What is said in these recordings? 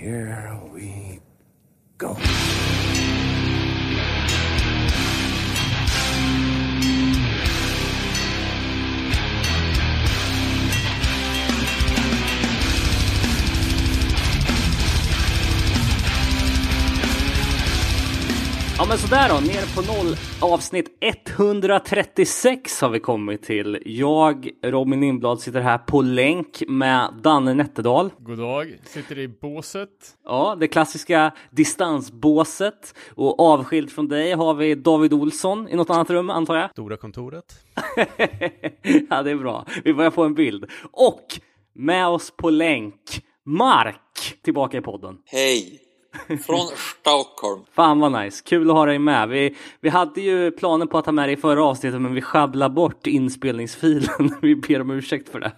here we go. Men sådär då, ner på noll. Avsnitt 136 har vi kommit till. Jag, Robin Lindblad, sitter här på länk med Danne Nätterdal. God dag, sitter i båset. Ja, det klassiska distansbåset. Och avskild från dig har vi David Olsson i något annat rum antar jag. Stora kontoret. ja, det är bra. Vi börjar få en bild. Och med oss på länk, Mark, tillbaka i podden. Hej! Från Stockholm. Fan vad nice, kul att ha dig med. Vi, vi hade ju planer på att ha med dig i förra avsnittet men vi sjabblade bort inspelningsfilen. vi ber om ursäkt för det.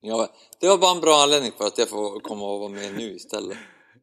Ja, det var bara en bra anledning för att jag får komma och vara med nu istället.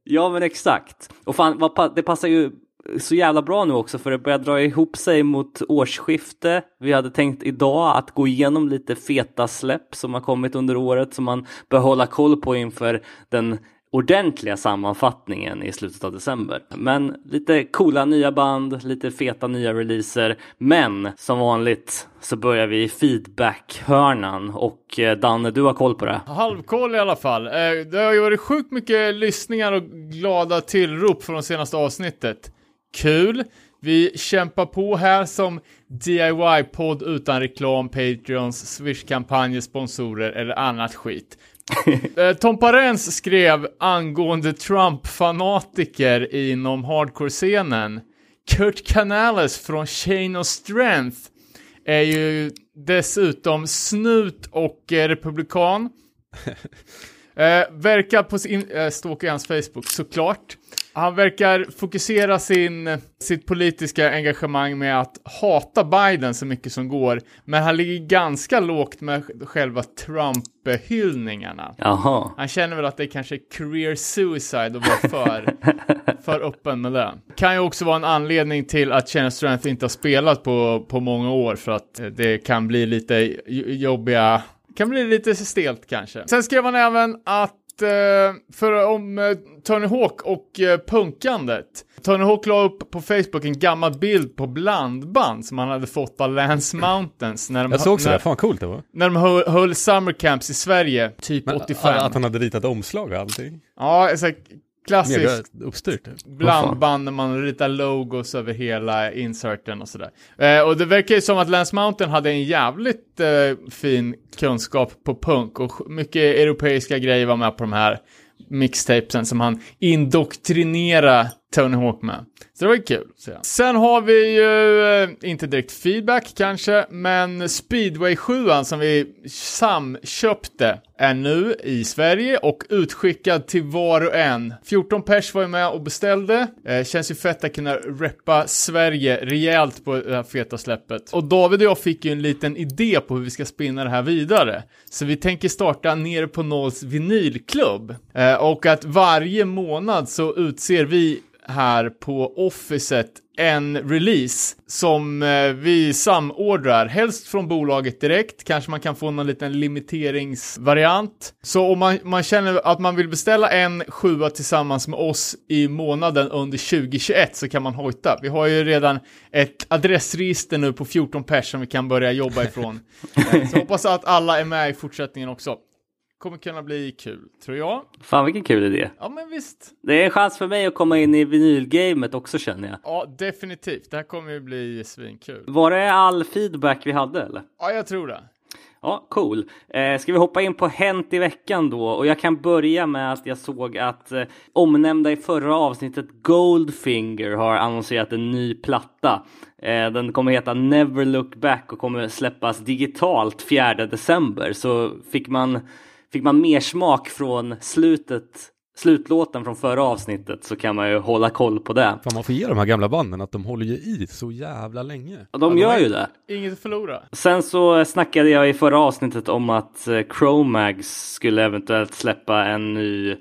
Ja men exakt. Och fan, vad, det passar ju så jävla bra nu också för det börjar dra ihop sig mot årsskifte. Vi hade tänkt idag att gå igenom lite feta släpp som har kommit under året som man bör hålla koll på inför den ordentliga sammanfattningen i slutet av december. Men lite coola nya band, lite feta nya releaser. Men som vanligt så börjar vi i feedback-hörnan och eh, Danne, du har koll på det. Halvkoll i alla fall. Eh, det har ju varit sjukt mycket lyssningar och glada tillrop från det senaste avsnittet. Kul! Vi kämpar på här som DIY-podd utan reklam, Patreons, Swish-kampanjer, sponsorer eller annat skit. Eh, Tom Parens skrev angående Trump-fanatiker inom hardcore-scenen. Kurt Canales från Chain of Strength är ju dessutom snut och eh, republikan. Eh, verkar på sin, eh, stalkar i hans Facebook såklart. Han verkar fokusera sin, sitt politiska engagemang med att hata Biden så mycket som går. Men han ligger ganska lågt med själva Trump-hyllningarna. Jaha. Han känner väl att det är kanske är career suicide att vara för, för öppen med det. Kan ju också vara en anledning till att Channel Strength inte har spelat på, på många år för att det kan bli lite jobbiga, kan bli lite stelt kanske. Sen skrev han även att för om eh, Tony Hawk och eh, punkandet. Tony Hawk la upp på Facebook en gammal bild på blandband som han hade fått av Lance Mountains när de, Jag såg också när, det, fan coolt det var. när de höll, höll summer camps i Sverige, typ Men, 85. Att han hade ritat omslag och allting. Ja, här klassiskt uppstyrt. blandband när man ritar logos över hela inserten och sådär. Eh, och det verkar ju som att Lance Mountain hade en jävligt eh, fin kunskap på punk och mycket europeiska grejer var med på de här mixtapesen som han indoktrinerade Tony Hawk med. Så det var ju kul. Så. Sen har vi ju, eh, inte direkt feedback kanske, men Speedway 7 som vi samköpte är nu i Sverige och utskickad till var och en. 14 pers var ju med och beställde. Eh, känns ju fett att kunna reppa Sverige rejält på det här feta släppet. Och David och jag fick ju en liten idé på hur vi ska spinna det här vidare. Så vi tänker starta nere på Nolls vinylklubb. Eh, och att varje månad så utser vi här på officet en release som eh, vi samordrar, helst från bolaget direkt, kanske man kan få någon liten limiteringsvariant. Så om man, man känner att man vill beställa en sjua tillsammans med oss i månaden under 2021 så kan man hojta. Vi har ju redan ett adressregister nu på 14 pers som vi kan börja jobba ifrån. Så hoppas att alla är med i fortsättningen också. Kommer kunna bli kul, tror jag. Fan vilken kul idé. Ja men visst. Det är en chans för mig att komma in i vinylgamet också känner jag. Ja, definitivt. Det här kommer ju bli svinkul. Var det all feedback vi hade eller? Ja, jag tror det. Ja, cool. Eh, ska vi hoppa in på Hänt i veckan då? Och jag kan börja med att jag såg att eh, omnämnda i förra avsnittet Goldfinger har annonserat en ny platta. Eh, den kommer heta Never Look Back och kommer släppas digitalt 4 december. Så fick man, fick man mer smak från slutet slutlåten från förra avsnittet så kan man ju hålla koll på det. Fan man får ge de här gamla banden att de håller ju i så jävla länge. Och de gör ju det. Inget att förlora. Sen så snackade jag i förra avsnittet om att eh, Chromags skulle eventuellt släppa en ny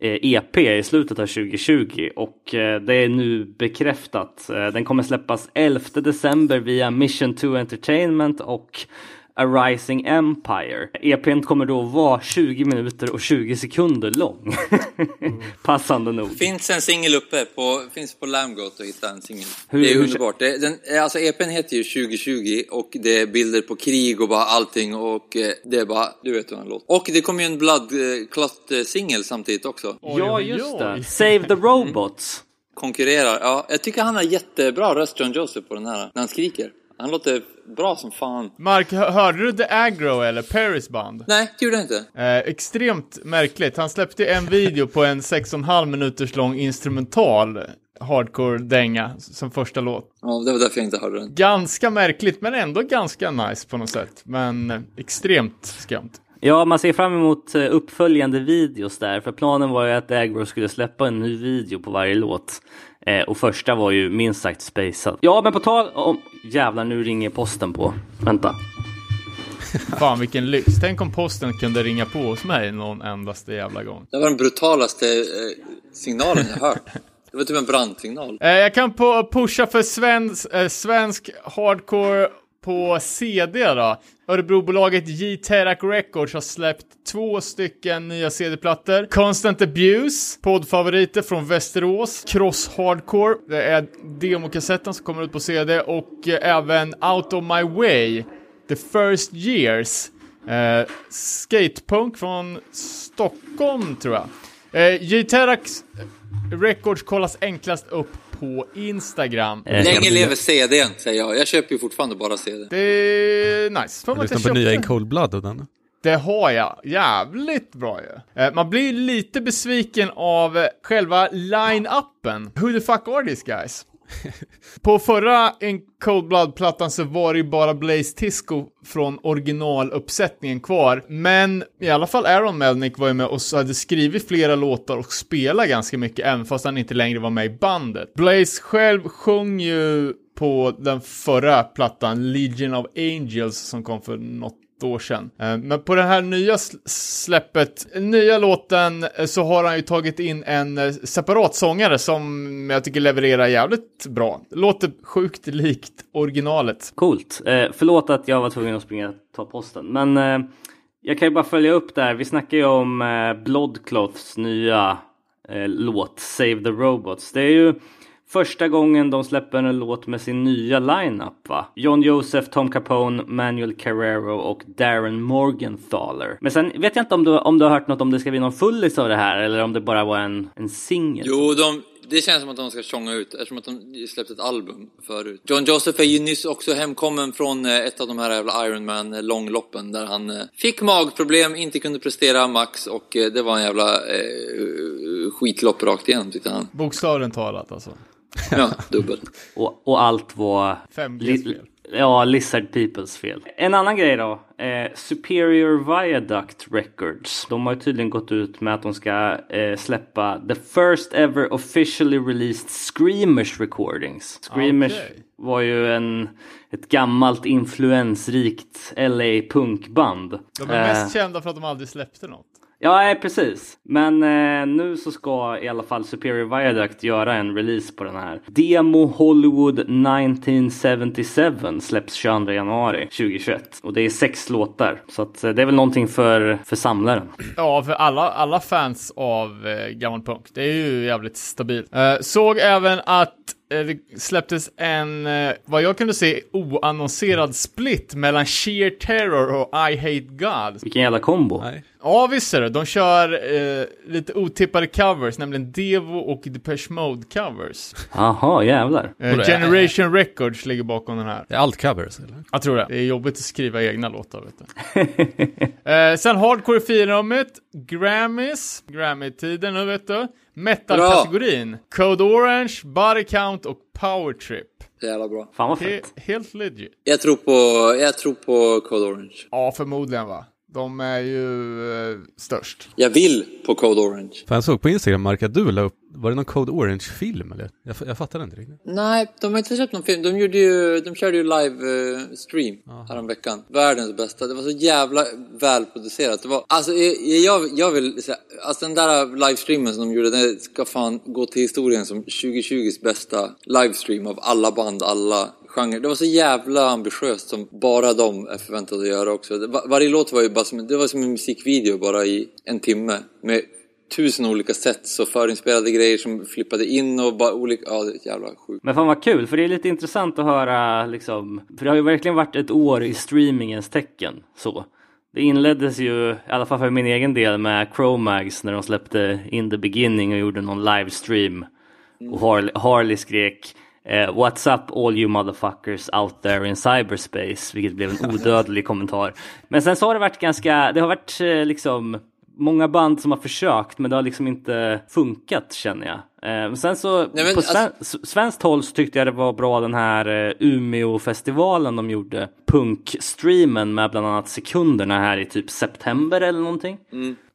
eh, EP i slutet av 2020 och eh, det är nu bekräftat. Den kommer släppas 11 december via Mission 2 Entertainment och A Rising Empire. EPn kommer då vara 20 minuter och 20 sekunder lång. Passande nog. Finns en singel uppe, på, finns på Lamgoat att hitta en singel. Det är hur- underbart. Det, den, alltså EPn heter ju 2020 och det är bilder på krig och bara allting och eh, det är bara, du vet hur den låter. Och det kommer ju en Blood Clot singel samtidigt också. Oj, ja, just oj. det. Save the Robots. Konkurrerar. Ja, jag tycker han har jättebra röst, John Joseph, på den här, när han skriker. Han låter bra som fan. Mark, hö- hörde du The Aggro eller Paris band? Nej, det gjorde jag inte. Eh, extremt märkligt. Han släppte en video på en 6,5 minuters lång instrumental hardcore-dänga som första låt. Ja, det var därför jag inte hörde den. Ganska märkligt, men ändå ganska nice på något sätt. Men eh, extremt skumt. Ja, man ser fram emot eh, uppföljande videos där, för planen var ju att Agro skulle släppa en ny video på varje låt. Eh, och första var ju minst sagt spacad. Ja, men på tal om... Jävlar, nu ringer posten på. Vänta. Fan vilken lyx. Tänk om posten kunde ringa på hos mig någon endaste jävla gång. Det var den brutalaste eh, signalen jag hört. Det var typ en brandsignal. Eh, jag kan på pusha för svensk, eh, svensk hardcore på CD då. Örebrobolaget J-Terac Records har släppt två stycken nya CD-plattor. Constant Abuse, poddfavoriter från Västerås. Cross Hardcore, det är demokassetten som kommer ut på CD. Och eh, även Out of My Way, The First Years. Eh, skatepunk från Stockholm tror jag. Eh, J-Terac Records kollas enklast upp på Instagram. Eh, Länge lever CDn, säger jag. Jag köper ju fortfarande bara CD. Det är nice. Att jag lyssnar på nya In. Cold Blood och den. Det har jag. Jävligt bra ju. Eh, Man blir lite besviken av själva line-upen. Who the fuck are these guys? På förra In Cold Blood-plattan så var det ju bara Blaze Tisco från originaluppsättningen kvar. Men i alla fall Aaron Melnick var ju med och hade skrivit flera låtar och spelat ganska mycket även fast han inte längre var med i bandet. Blaze själv sjöng ju på den förra plattan, Legion of Angels, som kom för något år sedan. Eh, men på det här nya släppet, nya låten, eh, så har han ju tagit in en eh, separat sångare som jag tycker levererar jävligt bra. Låter sjukt likt originalet. Coolt. Eh, förlåt att jag var tvungen att springa och ta posten. Men eh, jag kan ju bara följa upp där. Vi snackar ju om eh, Bloodcloths nya eh, låt Save the Robots. Det är ju första gången de släpper en låt med sin nya lineup va? John Joseph, Tom Capone, Manuel Carrero och Darren Morgenthaler. Men sen vet jag inte om du, om du har hört något om det ska bli någon fullis av det här eller om det bara var en, en singel. Jo, de, det känns som att de ska tjonga ut eftersom att de släppte ett album förut. John Joseph är ju nyss också hemkommen från eh, ett av de här jävla Iron Man eh, långloppen där han eh, fick magproblem, inte kunde prestera max och eh, det var en jävla eh, skitlopp rakt igenom tyckte han. Bokstavligen talat alltså. Ja, dubbel. Och, och allt var... 5Gs fel. Ja, Lizard Peoples fel. En annan grej då. Eh, Superior Viaduct Records. De har ju tydligen gått ut med att de ska eh, släppa the first ever officially released Screamers recordings. Screamers Okej. var ju en, ett gammalt influensrikt LA punkband. De är Eh, mest kända för att de aldrig släppte något. Ja, precis. Men eh, nu så ska i alla fall Superior Viaduct göra en release på den här. Demo Hollywood 1977 släpps 22 januari 2021. Och det är sex låtar. Så att, eh, det är väl någonting för, för samlaren. Ja, för alla, alla fans av eh, gammal punk. Det är ju jävligt stabilt. Eh, såg även att det släpptes en, eh, vad jag kunde se, oannonserad split mellan Sheer Terror och I Hate God. Vilken jävla kombo. Nej. Ja, visst är det. De kör eh, lite otippade covers, nämligen Devo och Depeche Mode covers. Jaha, jävlar. Eh, Generation Records ligger bakom den här. Det är allt covers eller? Jag tror det. Det är jobbigt att skriva egna låtar, vet du. eh, sen Hardcore 4-rummet, Grammys, Grammy-tiden nu vet du. Metal-kategorin, Code Orange, Body Count och Power Trip. Jävla bra. Fan vad He- fett. helt legit. Jag tror på, jag tror på Code Orange. Ja, förmodligen va. De är ju eh, störst. Jag vill på Code Orange. För jag såg på Instagram, Mark, att du la upp, var det någon Code Orange-film eller? Jag, jag fattar inte riktigt. Nej, de har inte släppt någon film. De, gjorde ju, de körde ju live-stream häromveckan. Världens bästa. Det var så jävla välproducerat. Det var, alltså, jag, jag, jag vill säga, alltså den där livestreamen som de gjorde, den ska fan gå till historien som 2020s bästa livestream av alla band, alla genrer. Det var så jävla ambitiöst som bara de är förväntade att göra också. Var- varje låt var ju bara som, det var som en musikvideo bara i en timme. Med tusen olika sätt så förinspelade grejer som flippade in och bara olika, ja det är jävla sjukt. Men fan vad kul, för det är lite intressant att höra liksom, för det har ju verkligen varit ett år i streamingens tecken så. Det inleddes ju, i alla fall för min egen del, med Chromags när de släppte In the Beginning och gjorde någon livestream. Och Harley, Harley skrek eh, What's up all you motherfuckers out there in cyberspace, vilket blev en odödlig kommentar. Men sen så har det varit ganska, det har varit eh, liksom många band som har försökt men det har liksom inte funkat känner jag. Eh, sen så Nej, men på alltså- sven- s- svenskt håll så tyckte jag det var bra den här eh, Umeå-festivalen de gjorde. Punkstreamen med bland annat sekunderna här i typ september eller någonting.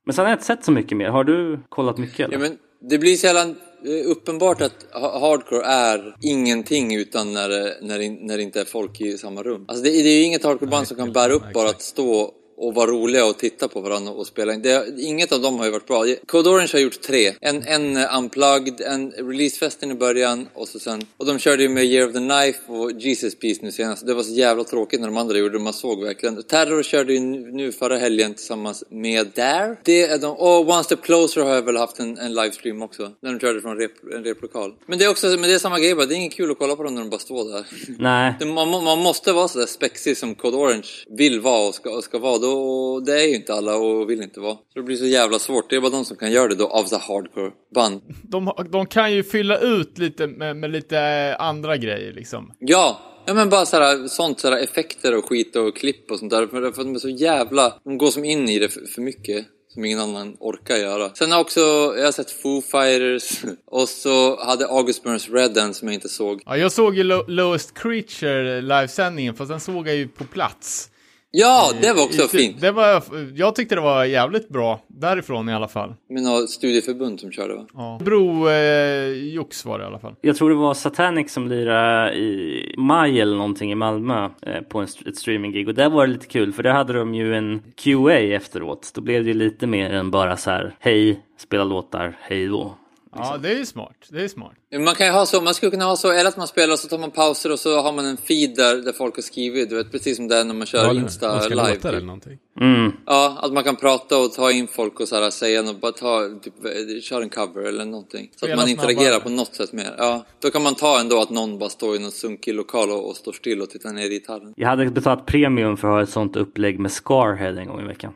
Men sen har jag inte sett så mycket mer. Har du kollat mycket eller? Mm. Ja, men det blir sällan eh, uppenbart att ha- hardcore är ingenting utan när det, när, det, när det inte är folk i samma rum. Alltså det, det är ju inget hardcoreband som kan bära upp bara att stå och vara roliga och titta på varandra och spela in. Det, inget av dem har ju varit bra. Code Orange har gjort tre. En, en eh, unplugged, en releasefesten i början och så sen... Och de körde ju med Year of the Knife och Jesus Peace nu senast. Det var så jävla tråkigt när de andra gjorde det. Man såg verkligen. Terror körde ju nu förra helgen tillsammans med Dare. Det är de. Och One Step Closer har jag väl haft en, en livestream också. När de körde från rep, en replokal. Men det är också men det är samma grej bara. Det är inget kul att kolla på dem när de bara står där. Nej. Man, man måste vara sådär spexig som Code Orange vill vara och ska, och ska vara. Då, och det är ju inte alla och vill inte vara. Så det blir så jävla svårt. Det är bara de som kan göra det då av så hardcore band. De, de kan ju fylla ut lite med, med lite andra grejer liksom. Ja! Ja men bara såhär, sånt, såhär effekter och skit och klipp och sånt där. För, för de är så jävla... De går som in i det för, för mycket. Som ingen annan orkar göra. Sen har jag också, jag har sett Foo Fighters. Och så hade August Burns Red den som jag inte såg. Ja, jag såg ju Lo- Lowest Creature livesändningen, fast den såg jag ju på plats. Ja, det var också I- fint. Det var, jag tyckte det var jävligt bra, därifrån i alla fall. Med något studieförbund som körde va? Ja. Bro eh, Jox var det i alla fall. Jag tror det var Satanic som lirade i maj eller någonting i Malmö eh, på en, ett streaminggig och där var det lite kul för där hade de ju en QA efteråt. Då blev det ju lite mer än bara så här hej, spela låtar, hej då. Ja, det är ju smart. Det är smart. Man kan ju ha så, man skulle kunna ha så, eller att man spelar så tar man pauser och så har man en feed där, där folk har skrivit, du vet precis som det är när man kör eller hur? Insta Önska live. låtar eller Typ. någonting. Mm. Ja, att man kan prata och ta in folk och så här, säga något, bara ta, typ, kör en cover eller någonting. Så att man interagerar snabbare. på något sätt mer. Ja, då kan man ta ändå att någon bara står i någon sunkig lokal och, och står still och tittar ner i gitarren. Jag hade betalat premium för att ha ett sånt upplägg med Scarhead en gång i veckan.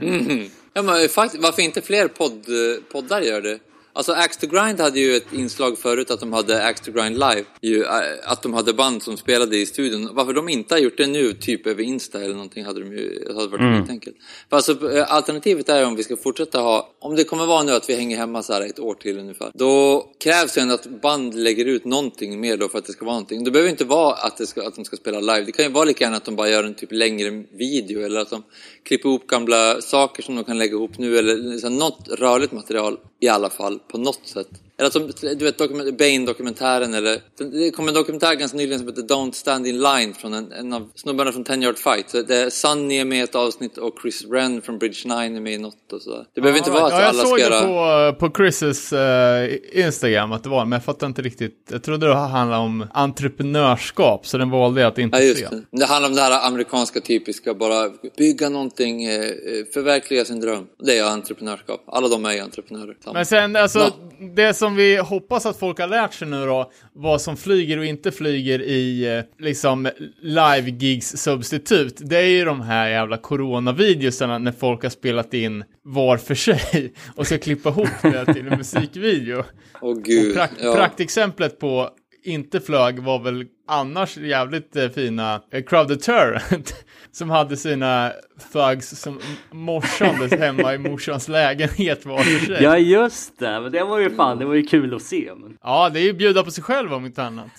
Ja, men faktiskt, varför inte fler podd, eh, poddar gör det? Alltså Axe to Grind hade ju ett inslag förut att de hade Axe to Grind live. Ju, eh, att de hade band som spelade i studion. Varför de inte har gjort det nu, typ över Insta eller någonting, hade de ju, hade varit Mm. skitenkelt. För alltså, eh, alternativet är om vi ska fortsätta ha, om det kommer vara nu att vi hänger hemma så här ett år till ungefär. Då krävs det ändå att band lägger ut någonting mer då för att det ska vara någonting. Det behöver inte vara att, det ska, att de ska spela live. Det kan ju vara lika gärna att de bara gör en typ längre video eller att de klipper ihop gamla saker som de kan lägga ihop nu eller här, något rörligt material i alla fall på något sätt. Eller att de, du vet dokument, Bane-dokumentären eller det kom en dokumentär ganska nyligen som heter Don't Stand In Line från en, en av snubbarna från Ten Yard Fight. Så det är Sunny är med i ett avsnitt och Chris Wren från Bridge 9 är med i något och sådär. Det behöver inte vara att ja, jag alla såg ska det göra... på, på Chris's eh, Instagram att det var, men jag fattar inte riktigt. Jag trodde det handlade om entreprenörskap, så den valde jag att inte Ja, se. just det. Det handlar om det här amerikanska typiska, bara bygga någonting, eh, eh, förverkliga sin dröm. Det är entreprenörskap. Alla de är entreprenörer. Men sen, alltså, Ja. det som vi hoppas att folk har lärt sig nu då, vad som flyger och inte flyger i eh, liksom live-gigs substitut, det är ju de här jävla coronavideosarna när folk har spelat in var för sig och ska klippa ihop det till en musikvideo. Åh gud. Prakt, ja. Praktexemplet på inte flög var väl annars jävligt eh, fina eh, Crowd Deterrent som hade sina thugs som morsandes hemma i morsans lägenhet var för sig. Ja just det, men det var ju fan, det var ju kul att se. Men... Ja, det är ju bjuda på sig själv om inte annat.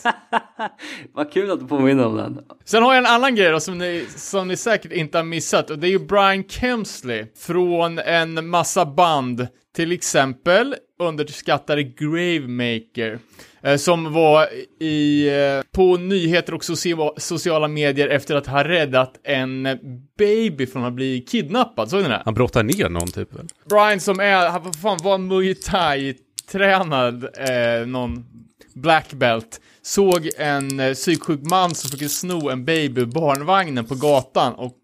Vad kul att du påminner om den. Sen har jag en annan grej då som ni, som ni säkert inte har missat och det är ju Brian Kemsley från en massa band, till exempel underskattade Gravemaker. Eh, Som var i, eh, på nyheter och socia- sociala medier efter att ha räddat en baby från att bli kidnappad. Såg ni det? Han brottar ner någon typ väl? Brian som är, han vad fan var muay thai tränad, eh, någon black belt, såg en eh, psyksjuk man som försökte sno en baby barnvagnen på gatan och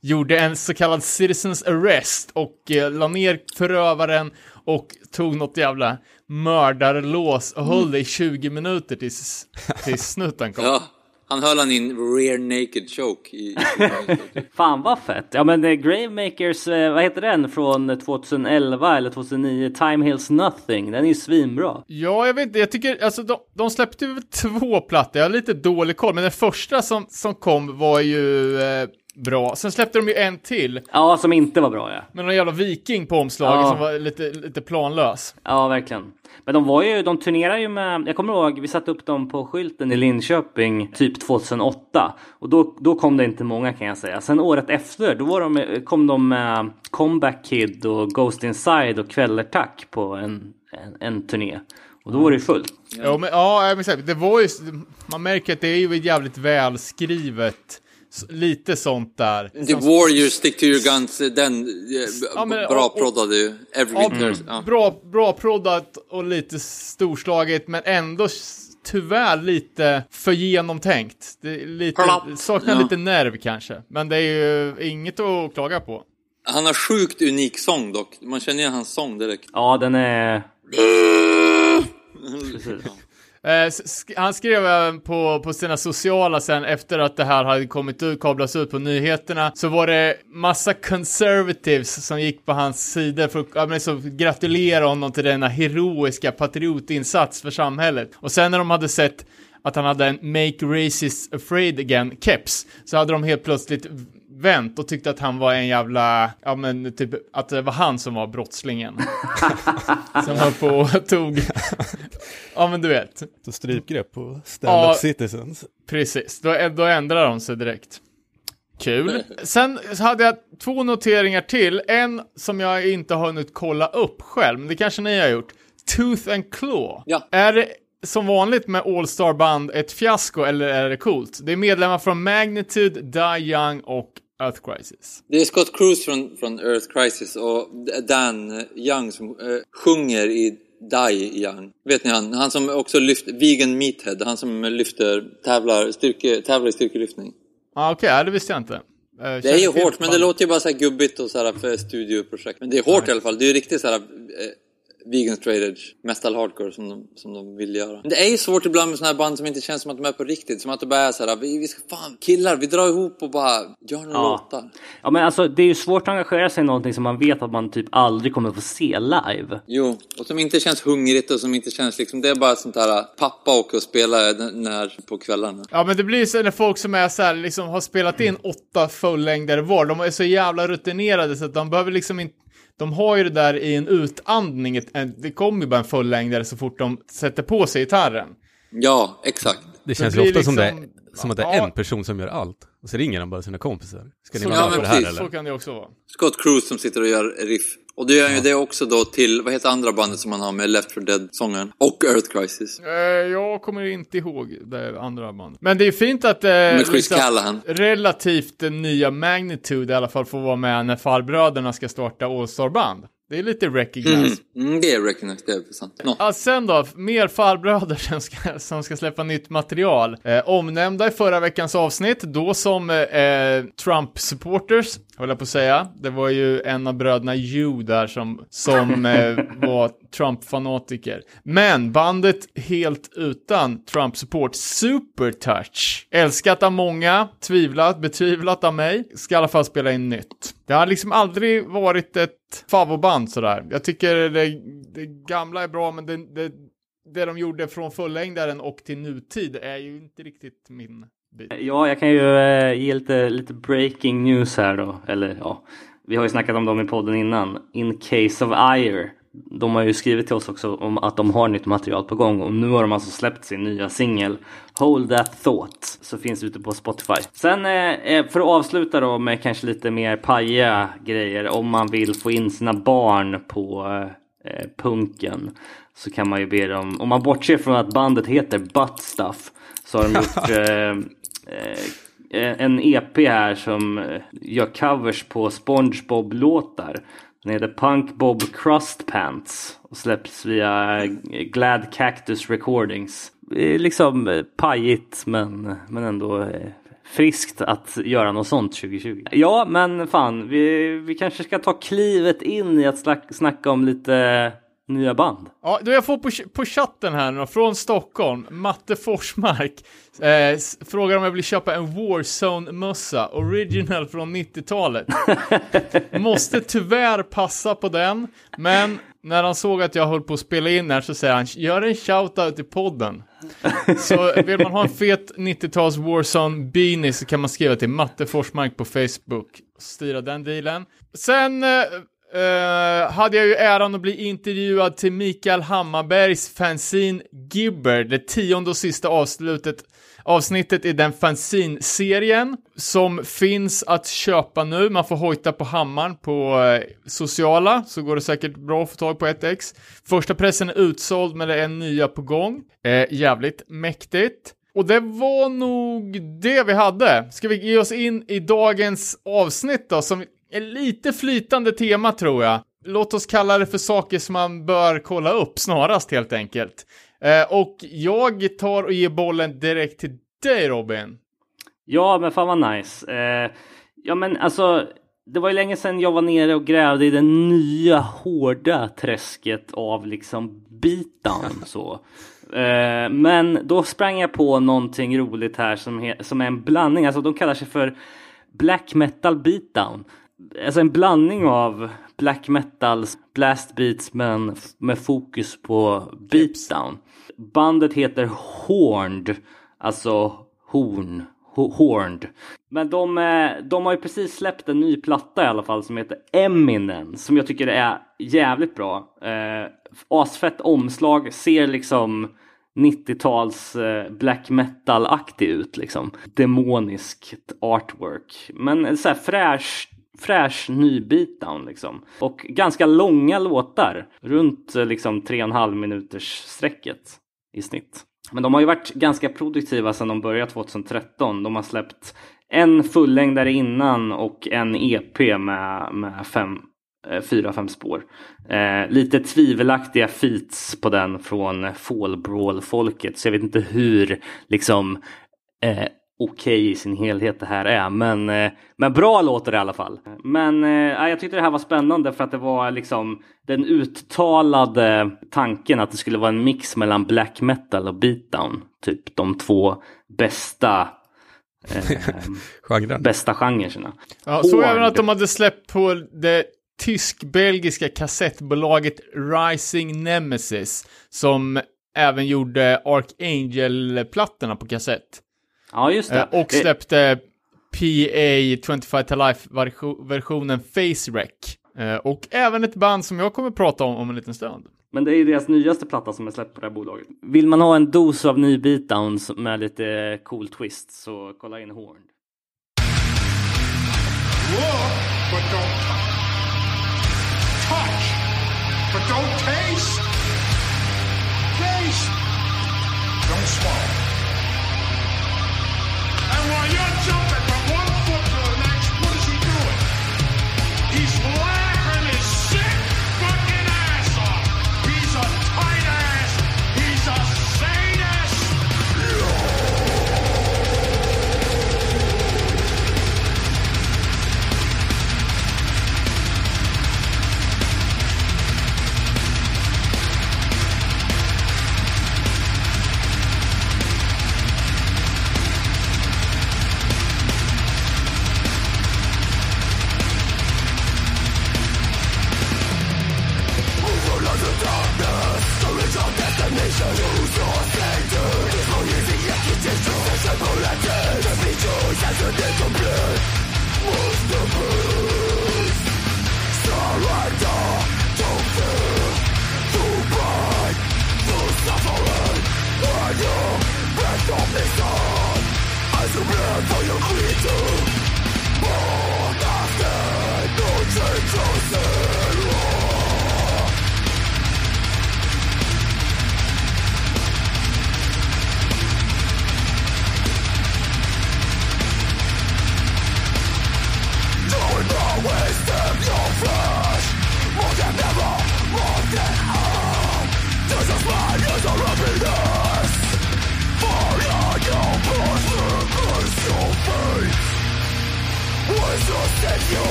gjorde en så kallad citizens arrest och eh, la ner förövaren och tog något jävla mördarlås och höll det i 20 minuter tills, tills snuten kom. Ja, han höll han in rear naked choke i... Fan vad fett. Ja men eh, Gravemakers, eh, vad heter den från 2011 eller 2009? Time Heals Nothing. Den är ju svinbra. Ja, jag vet inte, jag tycker, alltså de, de släppte väl två plattor, jag har lite dålig koll, men den första som, som kom var ju eh, bra. Sen släppte de ju en till, Ja, som inte var bra ja. med någon jävla viking på omslaget Ja. som var lite, lite planlös. Ja, verkligen. Men de var ju, de turnerar ju med, jag kommer ihåg, vi satte upp dem på skylten i Linköping typ 2008. Och då, då kom det inte många kan jag säga. Sen året efter, då var de, kom de med Comeback Kid och Ghost Inside och Kvällertack på en, en, en turné. Och då var det ju fullt. Ja, men, ja, men. Det var ju, man märker att det är ju jävligt välskrivet. Lite sånt där. The Warriors, Stick to your guns, den eh, Ja, men- bra och- och- proddade ju. Every Ja, winter. Ja. Bra, bra proddat och lite storslaget, men ändå tyvärr lite för genomtänkt. Det är lite, saknar Ja. lite nerv kanske. Men det är ju inget att klaga på. Han har sjukt unik sång dock. Man känner igen hans sång direkt. Ja, den är... Precis. Eh, sk- han skrev även på, på sina sociala sen efter att det här hade kommit ut, kablats ut på nyheterna, så var det massa conservatives som gick på hans sidor för att ja, men så, gratulera honom till denna heroiska patriotinsats för samhället. Och sen när de hade sett att han hade en Make Racists Afraid Again-keps, så hade de helt plötsligt vänt och tyckte att han var en jävla, ja men typ att det var han som var brottslingen. som höll på och tog, ja men du vet. Så strypgrepp på stand-up Ja. citizens. Precis, då, då ändrar de sig direkt. Kul. Sen hade jag två noteringar till. En som jag inte har hunnit kolla upp själv, men det kanske ni har gjort. Tooth and Claw. Ja. Är det som vanligt med All Star Band ett fiasko eller är det coolt? Det är medlemmar från Magnitude, Die Young och Earth Crisis. Det är Scott Cruz från, från Earth Crisis och Dan Young som eh, sjunger i Die Young. Vet ni han? Han som också lyfter, Vegan Meathead, han som lyfter, tävlar, styrke, tävlar i styrkelyftning. Ah, Okej, ja, det visste jag inte. Eh, Det är ju hårt, men det låter ju bara så här gubbigt och så här för studioprojekt. Men det är hårt i alla fall. Det är ju riktigt så här eh, vegan edge, metal hardcore som de, som de vill göra. Men det är ju svårt ibland med såna här band som inte känns som att de är på riktigt. Som att det bara är så här, vi, vi ska fan, killar, vi drar ihop och bara gör några Ja. låtar. ja, men alltså det är ju svårt att engagera sig i någonting som man vet att man typ aldrig kommer få se live. Jo, och som inte känns hungrigt och som inte känns liksom, det är bara sånt här pappa åker och spelar när, på kvällarna. Ja men det blir så när folk som är så här, liksom har spelat in åtta fullängder var, de är så jävla rutinerade så att de behöver liksom inte de har ju det där i en utandning, det kommer ju bara en fullängdare så fort de sätter på sig gitarren. Ja, exakt. Det känns ju ofta som, det, liksom- som att det är Ja. en person som gör allt. Och så ringer han bara sina kompisar. Ska ni Så, vara Ja, på det här precis, eller? så kan det också vara. Scott Cruz som sitter och gör riff. Och det gör ju det också då till, vad heter andra bandet som man har med Left 4 Dead-sångaren? Och Earth Crisis. Eh, jag kommer inte ihåg det andra bandet. Men det är fint att eh, Med Chris Callahan. relativt eh, nya Magnitude i alla fall får vara med när farbröderna ska starta All Star Band. Det är lite recognized. Mm, det är Recognize, det är sant. Nå. Ja, sen då, mer farbröder som ska, som ska släppa nytt material. Eh, omnämnda i förra veckans avsnitt, då som eh, Trump-supporters, höll jag på att säga. Det var ju en av bröderna Hugh där som, som eh, var Trump-fanatiker. Men bandet helt utan Trump-support, Supertouch. Älskat av många, tvivlat, betvivlat av mig. Ska i alla fall spela in nytt. Det har liksom aldrig varit ett favoritband sådär. Jag tycker det, det gamla är bra, men det, det, det de gjorde från fullängdaren och till nutid är ju inte riktigt min bit. Ja, jag kan ju eh, ge lite, lite breaking news här då. Eller ja, vi har ju snackat om dem i podden innan. In Case of Ire. De har ju skrivit till oss också om att de har nytt material på gång och nu har de alltså släppt sin nya singel Hold That Thought. Så finns ute på Spotify. Sen eh, eh, för att avsluta då med kanske lite mer pajiga grejer. Om man vill få in sina barn på eh, punken så kan man ju be dem, om man bortser från att bandet heter Butt Stuff så har de gjort eh, en EP här som gör covers på SpongeBob-låtar. Den heter Punk Bob Crust Pants och släpps via Glad Cactus Recordings. liksom eh, pajigt men, men ändå eh, friskt att göra något sånt 2020. Ja, men fan, vi, vi kanske ska ta klivet in i att snacka om lite nya band. Ja, då jag får på, på chatten här nu från Stockholm, Matte Forsmark, eh, frågar om jag vill köpa en Warzone-mössa, original från 90-talet. Måste tyvärr passa på den, men när han såg att jag höll på att spela in här så säger han, gör en shoutout i podden. Så vill man ha en fet 90-tals Warzone beanie så kan man skriva till Matte Forsmark på Facebook och styra den dealen. Sen eh, eh, hade jag ju äran att bli intervjuad till Mikael Hammarbergs fanzine Gibber, det tionde och sista avslutet, avsnittet i den fanzine-serien som finns att köpa nu. Man får hojta på hammaren på eh, sociala, så går det säkert bra att få tag på ett ex. Första pressen är utsåld, men det är nya på gång. Eh, jävligt mäktigt. Och det var nog det vi hade. Ska vi ge oss in i dagens avsnitt då, som är lite flytande tema tror jag. Låt oss kalla det för saker som man bör kolla upp snarast helt enkelt. Eh, och jag tar och ger bollen direkt till dig Robin. Ja, men fan vad nice. Eh, ja, men alltså, det var ju länge sedan jag var nere och grävde i det nya hårda träsket av liksom beatdown så. Eh, men då sprang jag på någonting roligt här som, som är en blandning. Alltså de kallar sig för black metal beatdown. Alltså en blandning av black metals blast beats men med fokus på beatdown. Bandet heter Horned, alltså horn, ho- Horned. Men de, eh, de har ju precis släppt en ny platta i alla fall som heter Eminence som jag tycker är jävligt bra. Eh, asfett omslag, ser liksom 90-tals eh, black metal-aktig ut liksom. Demoniskt artwork. Men så här fräsch, fräsch ny beatdown liksom. Och ganska långa låtar. Runt eh, liksom tre och en halv minuters sträcket i snitt. Men de har ju varit ganska produktiva sedan de började 2013. De har släppt en fullängdare innan och en EP med, med fem, eh, fyra, fem spår. Eh, lite tvivelaktiga feats på den från Fall Brawl-folket. Så jag vet inte hur liksom eh, okej i sin helhet det här är. Men, eh, men bra låter det i alla fall. Men eh, jag tyckte det här var spännande för att det var liksom den uttalade tanken att det skulle vara en mix mellan black metal och beatdown. Typ de två bästa eh, bästa genrerna. Ja, så Hård. även att de hade släppt på det tysk-belgiska kassettbolaget Rising Nemesis som även gjorde Archangel-plattorna på kassett. Ja, just det. Eh, och släppte PA 25 to Life-versionen Face Wreck. Eh, och även ett band som jag kommer prata om om en liten stund. Men det är ju deras nyaste platta som är släppt på det här bolaget. Vill man ha en dos av ny beatdowns med lite cool twist så kolla in Horn. Look, but don't touch. Touch, but don't taste. Taste, don't swallow. And while you're jumping from one foot to the next, what is he doing? He's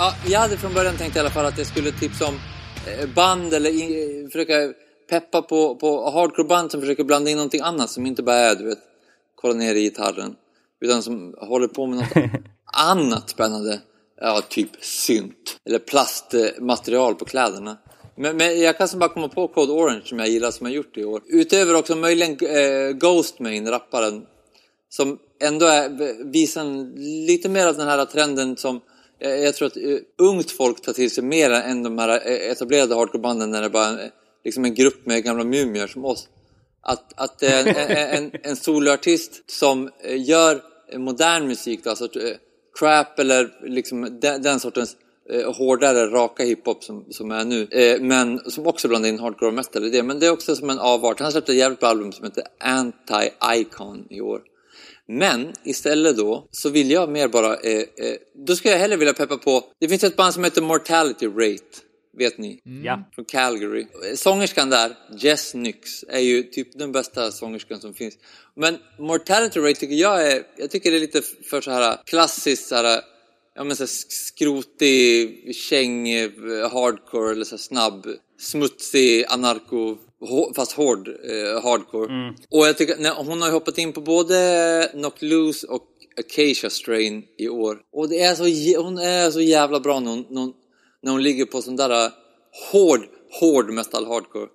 ja, jag hade från början tänkt i alla fall att jag skulle tipsa om eh, band eller i, eh, försöka peppa på, på hardcore-band som försöker blanda in någonting annat som inte bara är, du vet, kolla ner i gitarren. Utan som håller på med något annat spännande. Ja, typ synt. Eller plastmaterial på kläderna. Men, men jag kan som bara komma på Code Orange som jag gillar som jag gjort i år. Utöver också möjligen eh, Ghostmain, rapparen. Som ändå är, visar lite mer av den här trenden som Eh, jag tror att eh, ungt folk tar till sig mer än de här eh, etablerade hardcorebanden när det bara är liksom en grupp med gamla mumier som oss. Att, att det är en, en, en, soloartist som gör modern musik, alltså crap eller liksom den, den sortens eh, hårdare, raka hiphop som, som är nu. Eh, men som också blandar in hardcore och metal i det. Men det är också som en avart. Han släppte ett jävligt bra album som heter Anti-Icon i år. Men istället då så vill jag mer bara, eh, eh, då skulle jag hellre vilja peppa på, det finns ett band som heter Mortality Rate. Vet ni? Ja. Från Calgary. Sångerskan där, Jess Nyx, är ju typ den bästa sångerskan som finns. Men Mortality Rate tycker jag är, jag tycker det är lite för så här klassiskt så här, ja men så här skrotig, käng, eh, hardcore eller så här snabb, smutsig, anarko, fast hård eh, hardcore. Och jag tycker, nej, hon har ju hoppat in på både Knock Loose och Acacia Strain i år. Och det är så, hon är så jävla bra när hon, när hon, när hon ligger på sån där eh, hård, hård metal hardcore.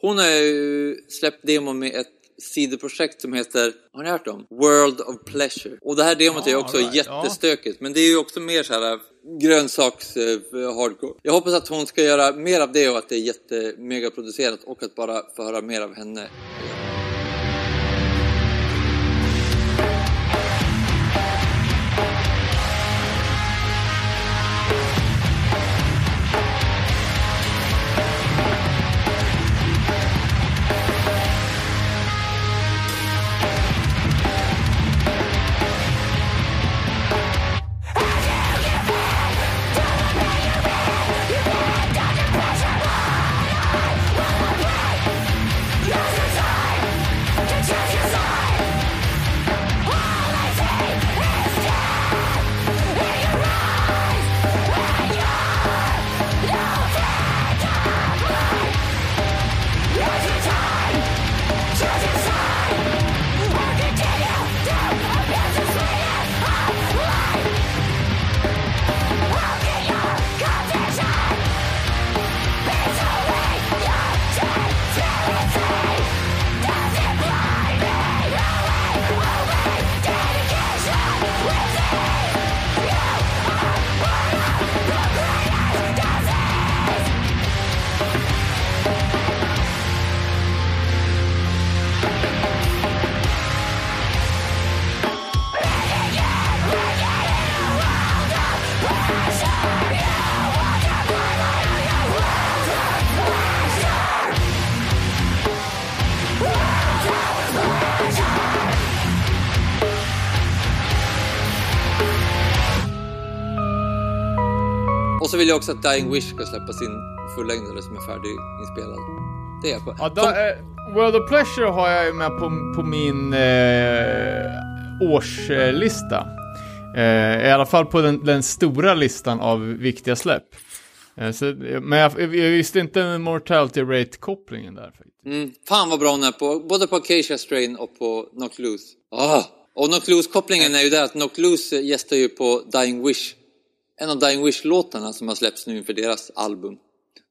Hon har ju släppt demo med ett sidoprojekt som heter, har ni hört om? World of Pleasure. Och det här demot är ju också right, ja. jättestökigt, men det är ju också mer så här grönsaks eh, hardcore. Jag hoppas att hon ska göra mer av det och att det är jättemegaproducerat och att bara få höra mer av henne. Så vill jag också att Dying Wish ska släppa sin fullängdare som är färdiginspelad. Det är på. Ja, då, Som- eh, World of Pleasure har jag ju med på, på min eh, årslista. Eh, I alla fall på den, den stora listan av viktiga släpp. Eh, så, men jag, jag visste inte Mortality Rate-kopplingen där. faktiskt. Mm, fan vad bra hon är på, både på Acacia Strain och på Knock Loose. Ah! Och Knock Loose-kopplingen är ju där att Knock Loose gästar ju på Dying Wish. En av Dying Wish-låtarna som har släppts nu inför deras album.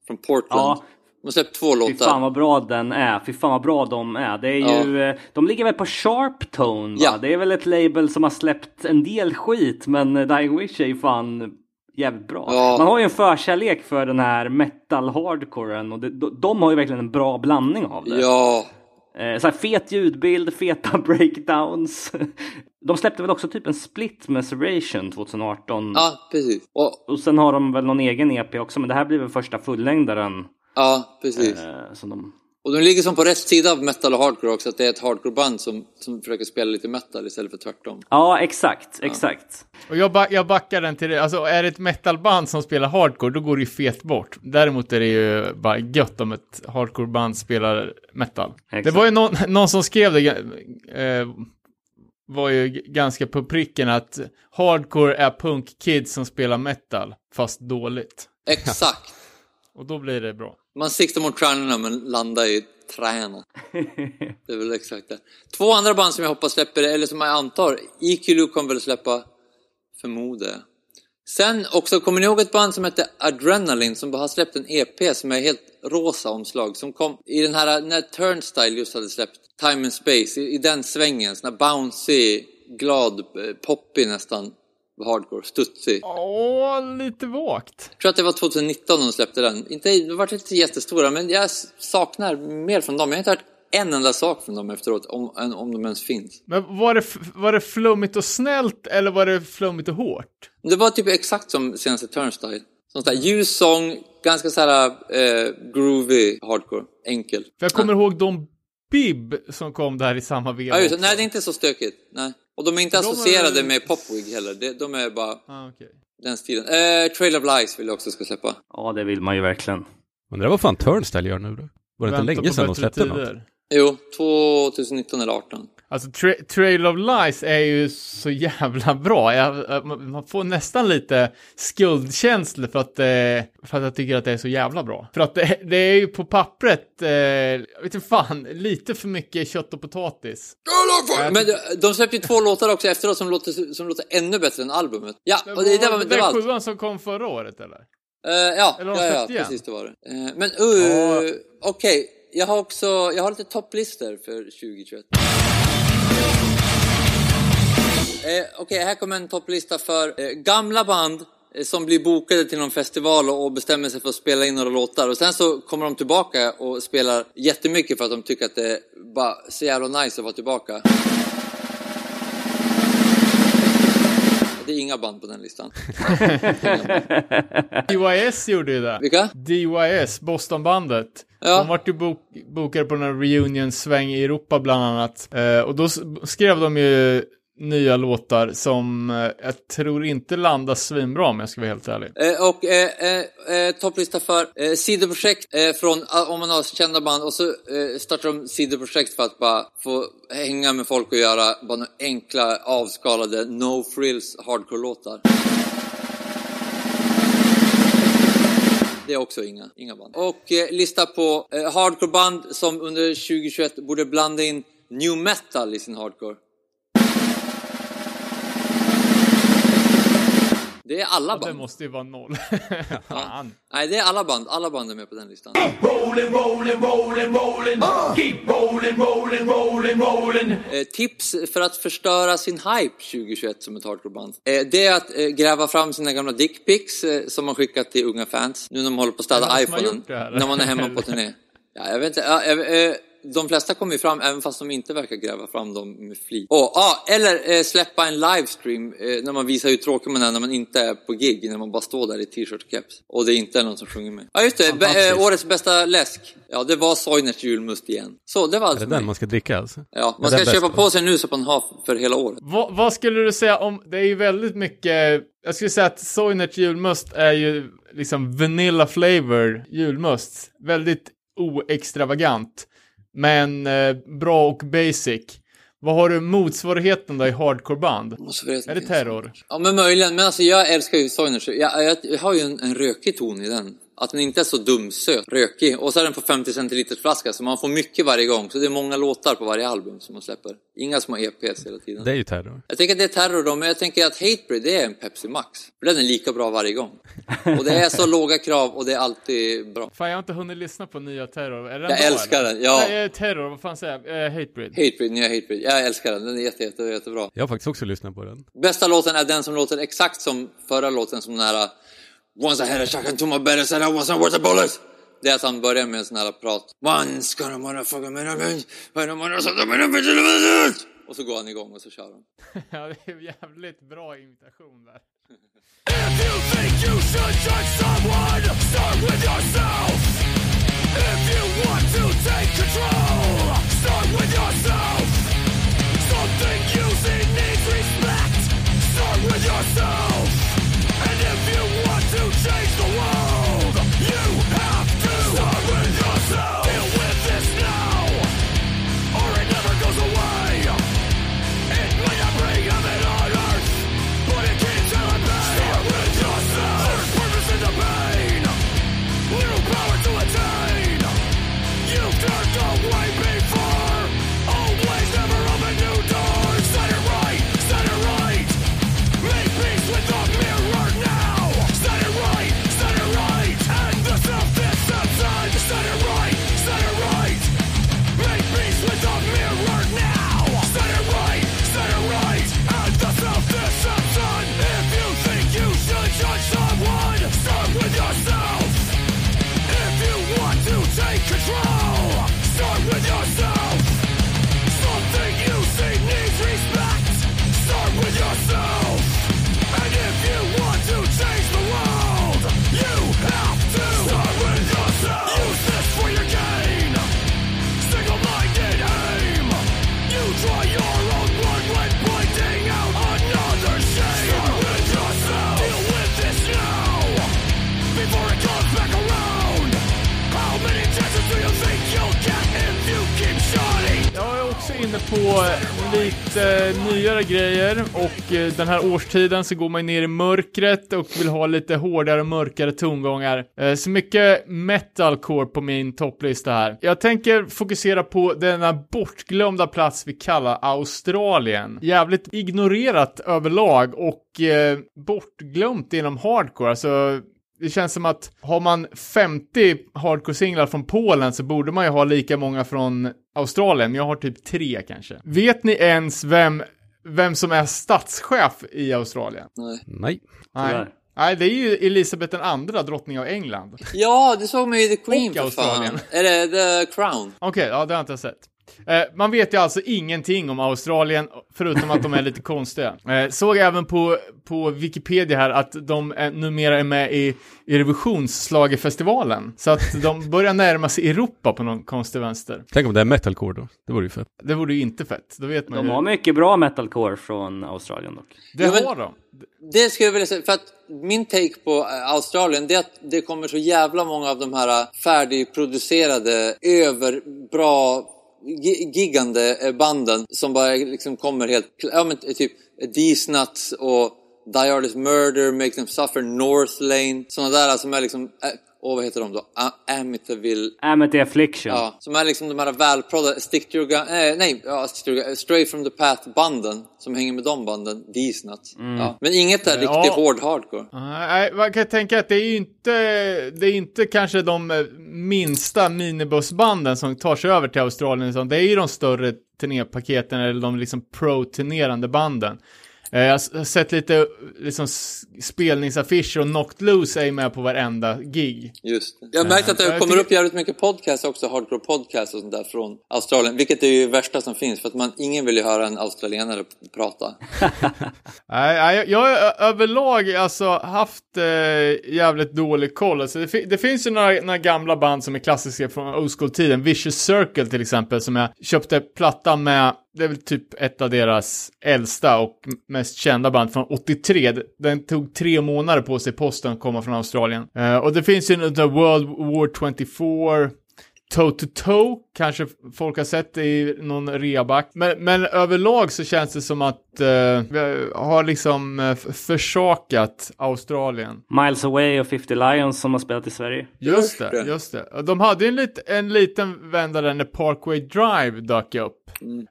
Från Portland. Ja. De har släppt två Fy låtar. fan vad bra den är. Fy fan vad bra de är. Det är ju, eh, de ligger väl på Sharp Tone va? Ja. Det är väl ett label som har släppt en del skit men eh, Dying Wish är ju fan jävligt bra. Ja. Man har ju en förkärlek för den här metal hardcoren och det, de, de har ju verkligen en bra blandning av det. Ja. Eh, så här fet ljudbild, feta breakdowns. De släppte väl också typ en split med Serration 2018. ja, precis. Och, Och sen har de väl någon egen EP också men det här blir väl första fullängdaren. ja, precis. Eh, som de... Och de ligger som på rätt sida av metal och hardcore också. Att det är ett hardcore-band som, som försöker spela lite metal istället för tvärtom. Ja exakt, exakt. Och jag, ba jag backar den till det. Alltså är det ett metalband som spelar hardcore, då går det ju fet bort. Däremot är det ju bara gött om ett hardcoreband spelar metal. Exakt. Det var ju någon, någon som skrev det, eh, var ju ganska på pricken att hardcore är punkkids som spelar metal, fast dåligt. Exakt. Och då blir det bra. Man siktar mot stjärnorna men landar i träna. Det är väl exakt det. Två andra band som jag hoppas släpper, eller som jag antar, EQ kommer väl släppa, förmodar jag. Sen också, kommer ni ihåg ett band som heter Adrenaline som har släppt en EP som är helt rosa omslag som kom i den här, när Turnstyle just hade släppt Time and Space, i, i den svängen, sån här bouncy, glad, eh, poppig nästan, hardcore, studsig. Åh, lite vagt. Jag tror att det var 2019 de släppte den. Inte, de var inte jättestora, men jag saknar mer från dem. Jag har inte hört en enda sak från dem efteråt, om, om de ens finns. Men var det, var det flummigt och snällt eller var det flummigt och hårt? Det var typ exakt som senaste Turnstyle. Sån där ljus sång, ganska så här eh, groovy hardcore, enkel. För jag kommer ihåg de Bib som kom där i samma veva Ja, nej, det är inte så stökigt. Nej. Och de är inte De är- associerade med Popwig heller. De, de är bara Ah, okej. den stilen. Eh, Trail of Lies vill jag också ska släppa. Ja, det vill man ju verkligen. Men det där vad fan Turnstyle gör nu då? Var det inte länge sedan de släppte tider. något? Jo, 2019 eller 18. Alltså, tra- Trail of Lies är ju så jävla bra. Jag, man får nästan lite skuldkänslor för att, eh, för att jag tycker att det är så jävla bra. För att det, det är ju på pappret, eh, jag vet inte fan, lite för mycket kött och potatis. Men de, de släppte ju två låtar också efteråt som låter, som låter ännu bättre än albumet. Ja, och det, det var, det var allt. sjuan som kom förra året eller? Eh, ja, Eller ja, ja, igen? precis det var det. Eh, men uh, Ja. okej, jag har också, jag har lite topplistor för 2021. Eh, okej, här kommer en topplista för eh, gamla band eh, som blir bokade till någon festival och, och bestämmer sig för att spela in några låtar och sen så kommer de tillbaka och spelar jättemycket för att de tycker att det är bara så jävla nice att vara tillbaka. Det är inga band på den listan. DYS gjorde ju det. Vilka? DYS, Bostonbandet. Ja. De vart ju bok bokade på den här reunion-sväng i Europa bland annat. Eh, och då skrev de ju nya låtar som eh, jag tror inte landar svinbra om jag ska vara helt ärlig. Eh, och eh, eh, eh, topplista för eh, sidoprojekt från, ah, om man har kända band och så startar de sidoprojekt för att bara få hänga med folk och göra bara några enkla avskalade no frills hardcore-låtar. Det är också inga, inga band. Och eh, lista på eh, hardcore-band som under 2021 borde blanda in new metal i sin hardcore. Det är alla Och det band. måste ju vara noll. Fan. Nej, det är alla band. Alla band är med på den listan. Rolling, rolling, rolling, rolling. Keep rolling, rolling, rolling, rolling. Eh, tips för att förstöra sin hype 2021 som ett hardcoreband. Eh, det är att eh, gräva fram sina gamla dickpics eh, som man skickat till unga fans. Nu när man håller på att det städa iPhonen. det? När man är hemma på turné. Ja, jag vet inte. Ja, jag- eh, de flesta kommer ju fram även fast de inte verkar gräva fram dem med flit. Oh, ah, eller eh, släppa en livestream eh, när man visar hur tråkig man är när man inte är på gig. När man bara står där i t-shirt och keps. Och det inte är någon som sjunger med. Ja just det, Be- eh, årets bästa läsk. Ja det var Soinerts julmust igen. Så det var allt Är det mig. den man ska dricka alltså? Ja, man Är ska köpa på sig nu så att man har för hela året. vad, vad skulle du säga om, det är ju väldigt mycket, jag skulle säga att Soinerts julmust är ju liksom vanilla flavor julmust. Väldigt oextravagant. Men eh, bra och basic. Vad har du motsvarigheten då i hardcoreband? Är det terror? Ja, men möjligen. Men alltså jag älskar ju Soiners. Jag, jag, jag har ju en, en rökig ton i den. Att den inte är så dumsöt, rökig. Och så är den på 50 centiliters flaska så man får mycket varje gång. Så det är många låtar på varje album som man släpper. Inga små EPs hela tiden. Det är ju terror. Jag tänker att det är terror då, men jag tänker att Hatebreed det är en Pepsi Max. För den är lika bra varje gång. Och det är så låga krav och det är alltid bra. Fan, jag har inte hunnit lyssna på nya Terror. Är den Jag bra, älskar eller? den, ja. Nej, eh, Terror, vad fan säger jag? Eh, Hatebreed. Hatebreed, nya Hatebreed. Jag älskar den, den är jätte, jätte, jättebra. Jag har faktiskt också lyssnat på den. Bästa låten är den som låter exakt som förra låten, som den här Once I had a shotgun to my bed and said I wasn't worth a bullet. Det är att han börjar med en sån här prat. Once gonna motherfucker man a bitch, a a. Och så går han igång och så kör han. ja, det är jävligt bra imitation där. If you think you should judge someone, start with yourself. If you want to take control, start with yourself. Something you see needs respect, start with yourself. And if you want to change the world, you have to start lite eh, nyare grejer och eh, den här årstiden så går man ner i mörkret och vill ha lite hårdare och mörkare tongångar. Eh, så mycket metalcore på min topplista här. Jag tänker fokusera på denna bortglömda plats vi kallar Australien. Jävligt ignorerat överlag och bortglömt inom hardcore. Alltså det känns som att har man 50 hardcore-singlar från Polen så borde man ju ha lika många från Australien. Jag har typ tre kanske. Vet ni ens vem, vem som är statschef i Australien? Nej. Nej. Nej. Det är ju Elisabeth den andra, drottning av England. Ja, det såg man ju i The Queen Och för Australien. fan. Är det The Crown? Okej, ja det har jag inte sett. Eh, man vet ju alltså ingenting om Australien, förutom att de är lite konstiga. Eh, såg även på, på Wikipedia här att de är, numera är med i Eurovisionsschlagerfestivalen. Så att de börjar närma sig Europa på någon konstig vänster. Tänk om det är metalcore då. Det vore ju fett. Det vore ju inte fett, då vet man De ju. har mycket bra metalcore från Australien dock. Det Jo, men- har de. Det skulle jag vilja säga, för att min take på eh, Australien det är att det kommer så jävla många av de här färdigproducerade, överbra, giggande gigande banden som bara liksom kommer helt, ja men typ These Nuts och Die Artist Murder, Make Them Suffer, North Lane, sådana där som är liksom, eh, åh vad heter de då? A- Amityville, Amity Affliction. Ja, som är liksom de här välproddade, Stick to your gun, eh, nej, ja, stick to your gun, Stray from the Path-banden som hänger med de banden, These Nuts. Ja. Men inget är Ja. riktigt hård hardcore. Nej, man kan tänka att det är ju inte, det är inte kanske de eh, minsta minibussbanden som tar sig över till Australien, utan det är ju de större turnépaketen eller de liksom pro-turnerande banden. Eh, Jag har sett lite liksom spelningsaffischer och Knocked Loose är med på varenda gig. Just det. Jag har märkt att det kommer upp jävligt mycket podcast också, hardcore podcast och sånt där från Australien. Vilket är ju det värsta som finns, för att man, ingen vill ju höra en australienare prata. Nej, jag- har överlag alltså haft eh, jävligt dålig koll. Alltså, det, fi- det finns ju några, några gamla band som är klassiska från old school-tiden. Vicious Circle till exempel, som jag köpte plattan med. Det är väl typ ett av deras äldsta och mest kända band från 83. Den tog tre månader på sig posten att komma från Australien. Uh, och det finns ju något där World War 24. Toe to toe, kanske folk har sett det i någon reaback. Men, men överlag så känns det som att eh, vi har liksom eh, försakat Australien. Miles Away och 50 Lions som har spelat i Sverige. Just det, just det. De hade ju en, lit, en liten vända där när Parkway Drive dök upp.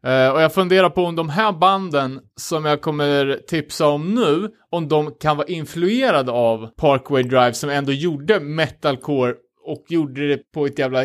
Eh, och jag funderar på om de här banden som jag kommer tipsa om nu, om de kan vara influerade av Parkway Drive som ändå gjorde metalcore och gjorde det på ett jävla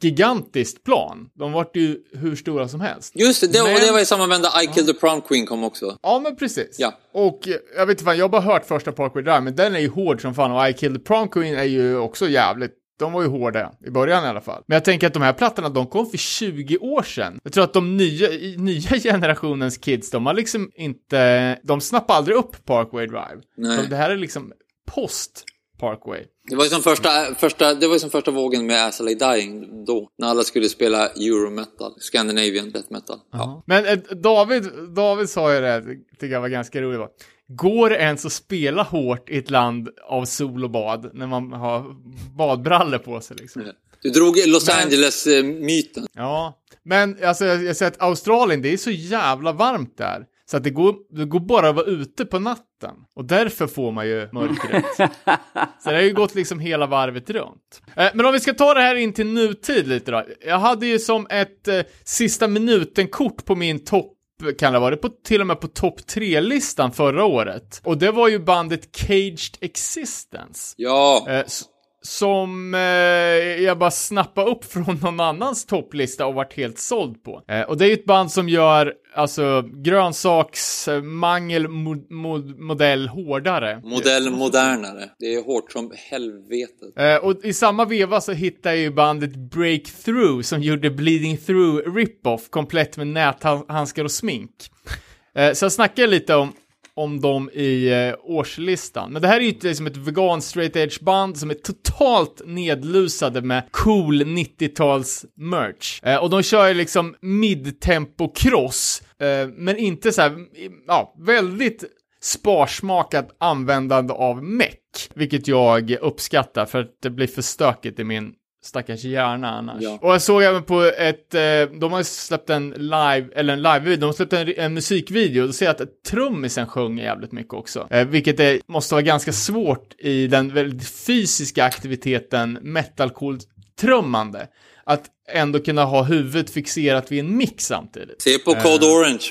gigantiskt plan. De vart ju hur stora som helst. Just det, det, och Men- det var i samma vända I Killed the Prom Queen kom också. Ja, men precis. Ja. Och eh, jag vet inte fan, jag har bara hört första Parkway Drive, men den är ju hård som fan och I Killed the Prom Queen är ju också jävligt de var ju hårda, i början i alla fall. Men jag tänker att de här plattorna, de kom för 20 år sedan. Jag tror att de nya, nya generationens kids, de har liksom inte, de snappar aldrig upp Parkway Drive. Nej. De, det här är liksom post Parkway. Det var ju som första, första, det var som första vågen med As I Dying då. När alla skulle spela Eurometal, Scandinavian death metal. Ja. Men eh, David, David sa ju det, tycker jag var ganska roligt. Va? Går det ens att spela hårt i ett land av sol och bad när man har badbrallor på sig liksom? Du drog Los Angeles-myten. Ja, men alltså jag, jag säger att Australien, det är så jävla varmt där. Så att det går, det går bara att vara ute på natten. Och därför får man ju mörkret. så det har ju gått liksom hela varvet runt. Eh, men om vi ska ta det här in till nutid lite då. Jag hade ju som ett eh, sista minuten-kort på min topp kan det vara, det på, till och med på topp 3-listan förra året. Och det var ju bandet Caged Existence. Ja, Eh, som eh, jag bara snappade upp från någon annans topplista och varit helt såld på. Eh, och det är ju ett band som gör alltså grönsaksmangel mod, mod, modell hårdare. modell modernare. Det är hårt som helvetet. Eh, och i samma veva så hittade jag ju bandet Breakthrough som gjorde Bleeding Through Rip-Off komplett med näthandskar och smink. Eh, så jag snackade lite om, om dem i eh, årslistan. Men det här är ju ett- liksom ett vegan straight edge band som är totalt nedlusade med cool 90-tals merch. Eh, och de kör ju liksom midtempo cross, eh, men inte så här, ja, väldigt sparsmakat användande av meck, vilket jag uppskattar för att det blir för stökigt i min stackars hjärna annars. Ja. Och jag såg även på ett, eh, de har släppt en live, eller en live-video, de har släppt en, en musikvideo, då ser jag att trummisen sjunger jävligt mycket också. Eh, vilket är, måste vara ganska svårt i den väldigt fysiska aktiviteten metalcore-trummande. Att ändå kunna ha huvudet fixerat vid en mick samtidigt. Se på Code Orange.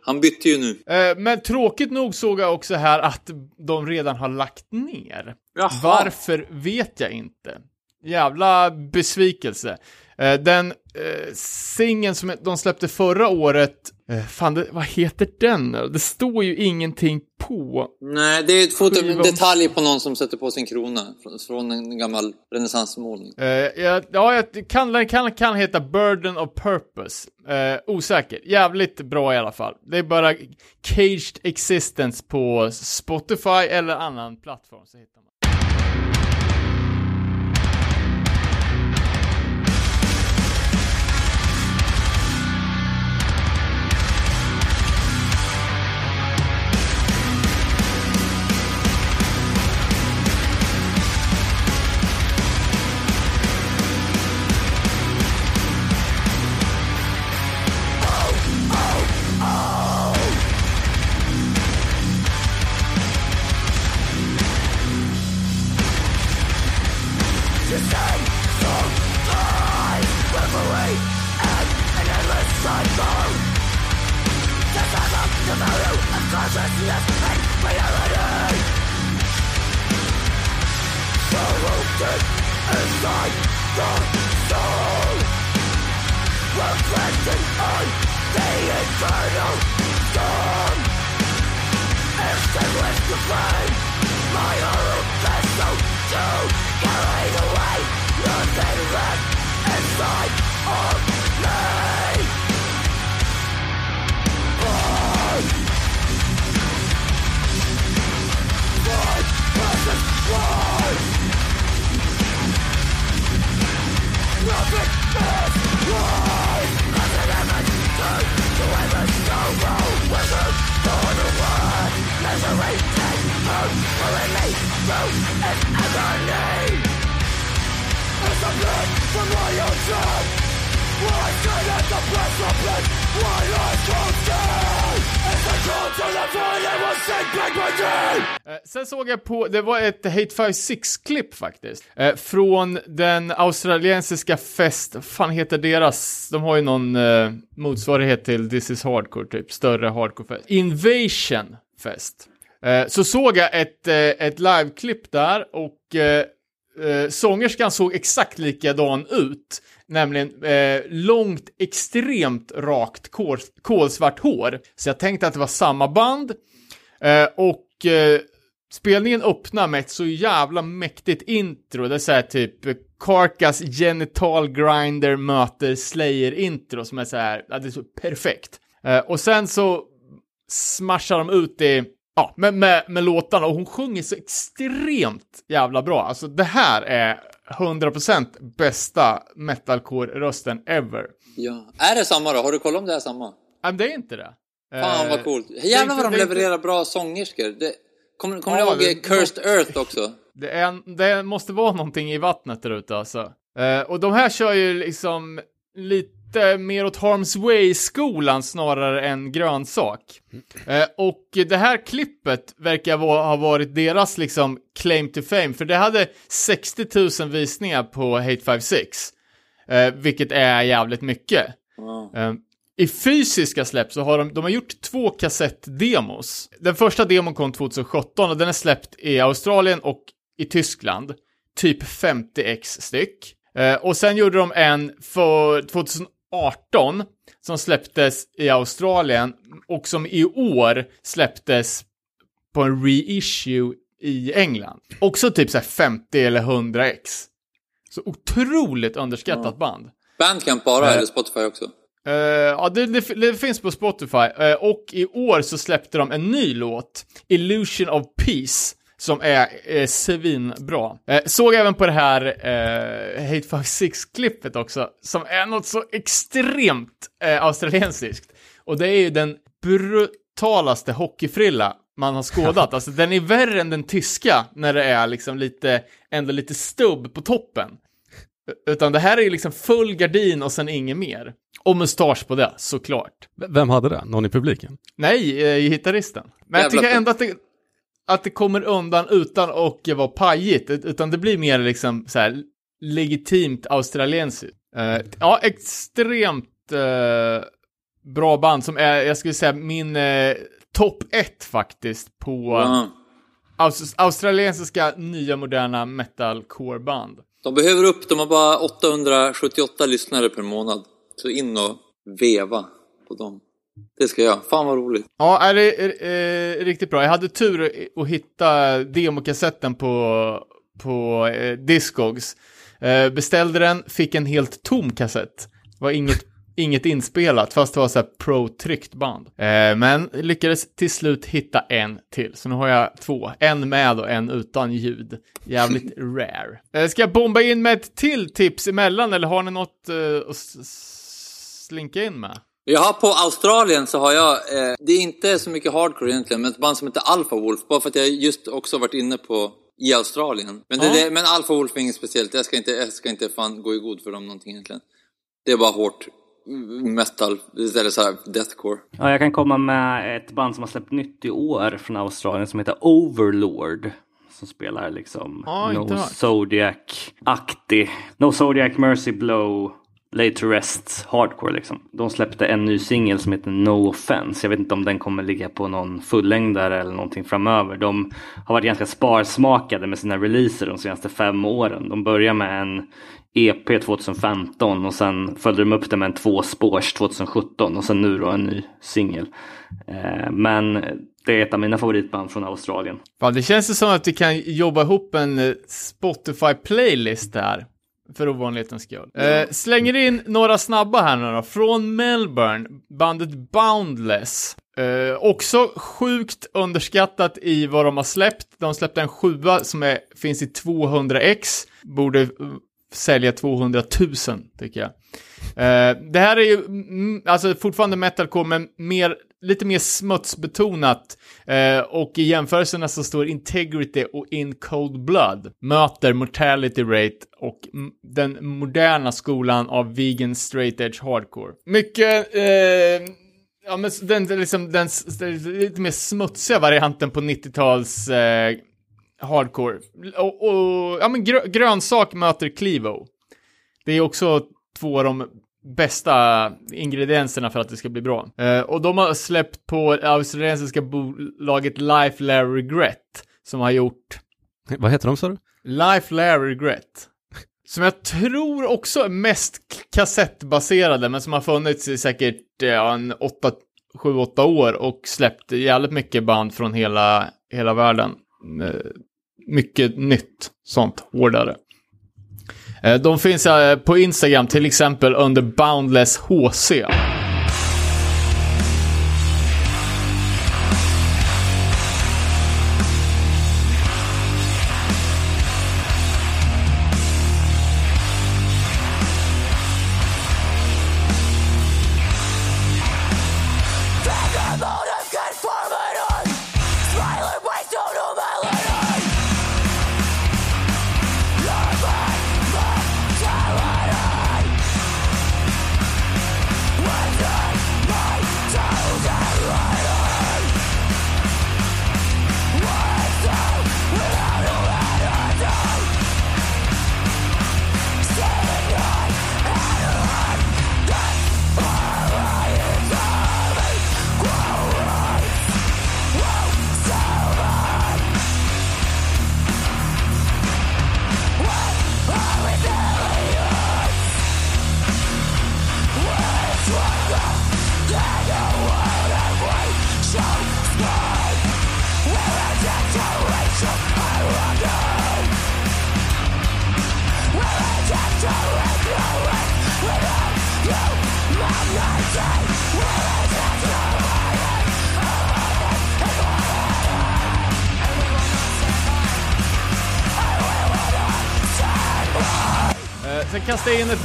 Han bytte ju nu. Eh, Men tråkigt nog såg jag också här att de redan har lagt ner. Jaha. Varför vet jag inte. Jävla besvikelse. Eh, Den eh, singeln som de släppte förra året, eh, fan det, vad heter den? Det står ju ingenting på. Nej, det är ett foto, Skiva detalj på någon som sätter på sin krona. Från, en gammal renässansmålning. Eh, ja, jag kan, kan, kan heta Burden of Purpose. Eh, osäker. Jävligt bra i alla fall. Det är bara Caged Existence på Spotify eller annan plattform så hittar man. consciousness and reality inside the Reflecting on the storm My vessel to carry Nothing left inside of Eh, Sen såg jag på, det var ett Hate 56-klipp faktiskt. Eh, från den australiensiska fest, vad fan heter deras, de har ju någon eh, motsvarighet till This is Hardcore typ, större hardcore-fest. Invasion Fest. Eh, så såg jag ett, eh, ett liveklipp där och eh, eh, sångerskan såg exakt likadan ut. Nämligen eh, långt, extremt rakt kol, kolsvart hår. Så jag tänkte att det var samma band. Eh, och eh, spelningen öppnar med ett så jävla mäktigt intro. Det är såhär typ Carcass Genital Grinder möter Slayer intro som är så här, ja, det är så perfekt. Eh, och sen så smashar de ut det Ja, med, med, med låtarna och hon sjunger så extremt jävla bra. Alltså det här är 100% bästa metalcore-rösten ever. Ja. Är det samma då? Har du kollat om det är samma? Men det är inte det. Fan Eh, vad coolt. det är Jävlar vad de är inte- levererar bra sångerskor. Det, kommer kommer Ja, ni ihåg det- eh, Cursed Earth också? Det, är, det måste vara någonting i vattnet där ute alltså. Eh, och de här kör ju liksom lite mer åt Harms Way-skolan snarare än grönsak. Eh, och det här klippet verkar ha varit deras liksom claim to fame, för det hade 60 000 visningar på Hate 56. Eh, vilket är jävligt mycket. Eh, I fysiska släpp så har de, de har gjort två kassettdemos. Den första demon kom 2017 och den är släppt i Australien och i Tyskland. Typ 50x styck. Eh, och sen gjorde de en för 2018 som släpptes i Australien och som i år släpptes på en reissue i England. Också typ så här 50 eller 100x. Så otroligt underskattat band. Bandcamp bara Eh. eller Spotify också? Eh, ja, det, det, det finns på Spotify. Eh, och i år så släppte de en ny låt, Illusion of Peace, som är uh, svinbra. Uh, såg även på det här uh, Hate 56-klippet också, som är något så extremt uh, australiensiskt. Och det är ju den brutalaste hockeyfrilla man har skådat. alltså den är värre än den tyska när det är liksom lite, ändå lite stubb på toppen. Utan det här är ju liksom full gardin och sen inget mer. Och mustasch på det, såklart. V- Vem hade det? Någon i publiken? Nej, eh, gitarristen. Men jag Jävla tycker fett. ändå att det, att det kommer undan utan att vara pajigt, ut- utan det blir mer liksom så här legitimt australiensiskt. Eh, ja, extremt eh, bra band som är, jag skulle säga, min uh, topp ett faktiskt på Ja. aus- australiensiska nya moderna metalcore-band. De behöver upp, de har bara 878 lyssnare per månad. Så in och veva på dem. Det ska jag. Fan vad roligt. Ja, är det är, är, riktigt bra. Jag hade tur att hitta demokassetten på, på eh, Discogs. Eh, beställde den, fick en helt tom kassett. Var inget, inget inspelat, fast det var så här pro-tryckt band. Eh, men lyckades till slut hitta en till, så nu har jag två. En med och en utan ljud. Jävligt rare. Eh, ska jag bomba in med ett till tips emellan, eller har ni något eh, att slinka in med? Jag har på Australien så har jag, eh, det är inte så mycket hardcore egentligen, men ett band som heter Alpha Wolf. Bara för att jag just också varit inne på i Australien. Men, det, Ja. det, men Alpha Wolf är inget speciellt. Jag ska, inte, jag ska inte fan gå i god för dem någonting egentligen. Det är bara hårt mm, metal, eller så här deathcore. Ja, jag kan komma med ett band som har släppt nytt i år från Australien som heter Overlord. Som spelar liksom inte No. Zodiac-aktig. No Zodiac, Mercy Blow, Lay to Rest, Hardcore liksom. De släppte en ny singel som heter No Offense. Jag vet inte om den kommer ligga på någon fullängdare eller någonting framöver. De har varit ganska sparsmakade med sina releaser de senaste fem åren. De börjar med en EP 2015 och sen följde de upp det med en tvåspårs 2017 och sen nu då en ny singel. Eh, men det är ett av mina favoritband från Australien. Fan, det känns ju som att vi kan jobba ihop en eh, Spotify-playlist där. För ovanlighetens skull. Eh, slänger in några snabba här nu då. Från Melbourne, bandet Boundless. Eh, också sjukt underskattat i vad de har släppt. De släppte en sjua som är, finns i 200x. Borde eh, sälja 200 000, tycker jag. Eh, det här är ju mm, alltså fortfarande metalcore, men mer, lite mer smutsbetonat. Eh, och i jämförelserna så står Integrity och In Cold Blood möter Mortality Rate och den moderna skolan av vegan straight edge hardcore. Mycket, eh, ja men den, liksom, den, den lite mer smutsiga varianten på 90-tals eh, hardcore. Och, och ja men grö, grönsak möter Clevo. Det är också två av de bästa ingredienserna för att det ska bli bra. Eh, och de har släppt på australiensiska bolaget Life Lair Regret, som har gjort Vad heter de sa du? Life Lair Regret. Som jag tror också är mest kassettbaserade, men som har funnits i säkert ja, en 8, 7-8 år och släppt jävligt mycket band från hela, hela världen. Eh, mycket nytt, sånt, hårdare. Eh, de finns eh, på Instagram till exempel under Boundless HC.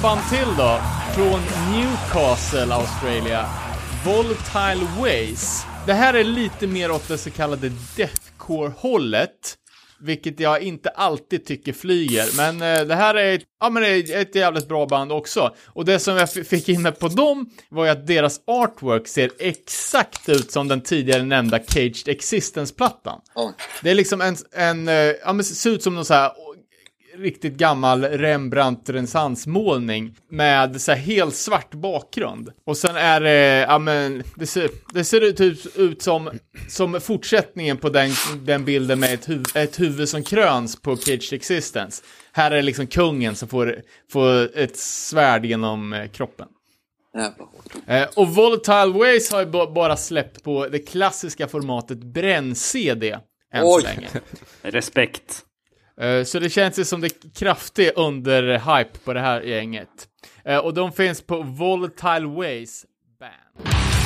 Band till då. Från Newcastle, Australia. Volatile Ways. Det här är lite mer åt det så kallade deathcore-hållet. vilket jag inte alltid tycker flyger. Men eh, det här är, ett- ja, men det är ett jävligt bra band också. Och det som jag fick in med på dem var ju att deras artwork ser exakt ut som den tidigare nämnda Caged Existence-plattan. Oj. Det är liksom en, en eh, ja men ser ut som någon så här riktigt gammal Rembrandt renässansmålning med så här helt svart bakgrund. Och sen är det, ja men, det ser, det ser ut, ut, ut som, som fortsättningen på den, den bilden med ett, huv, ett huvud som kröns på Caged Existence. Här är det liksom kungen som får, får ett svärd genom eh, kroppen. Eh, och Volatile Ways har ju ba- bara släppt på det klassiska formatet bränn-CD än Oj. så länge. Respekt. Eh, så det känns ju som det är kraftig underhype på det här gänget. Eh, och de finns på Volatile Ways Band.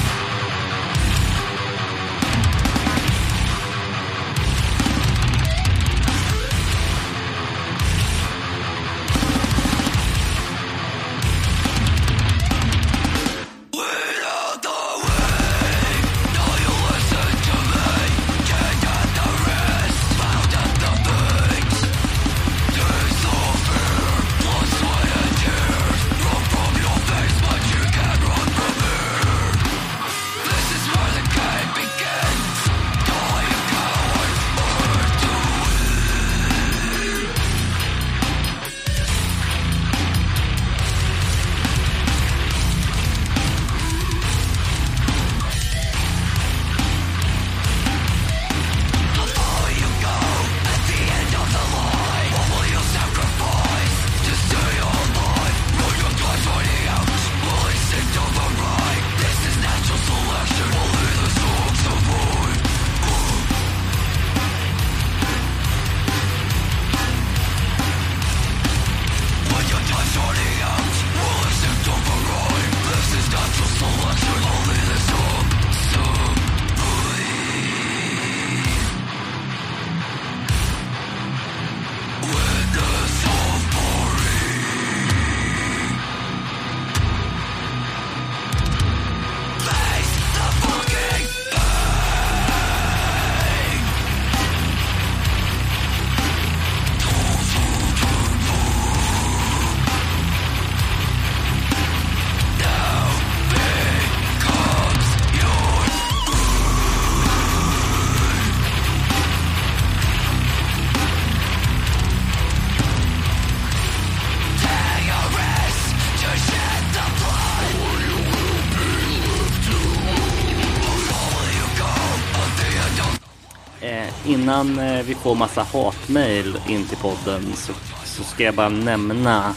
Vi får massa hatmejl in till podden så, så ska jag bara nämna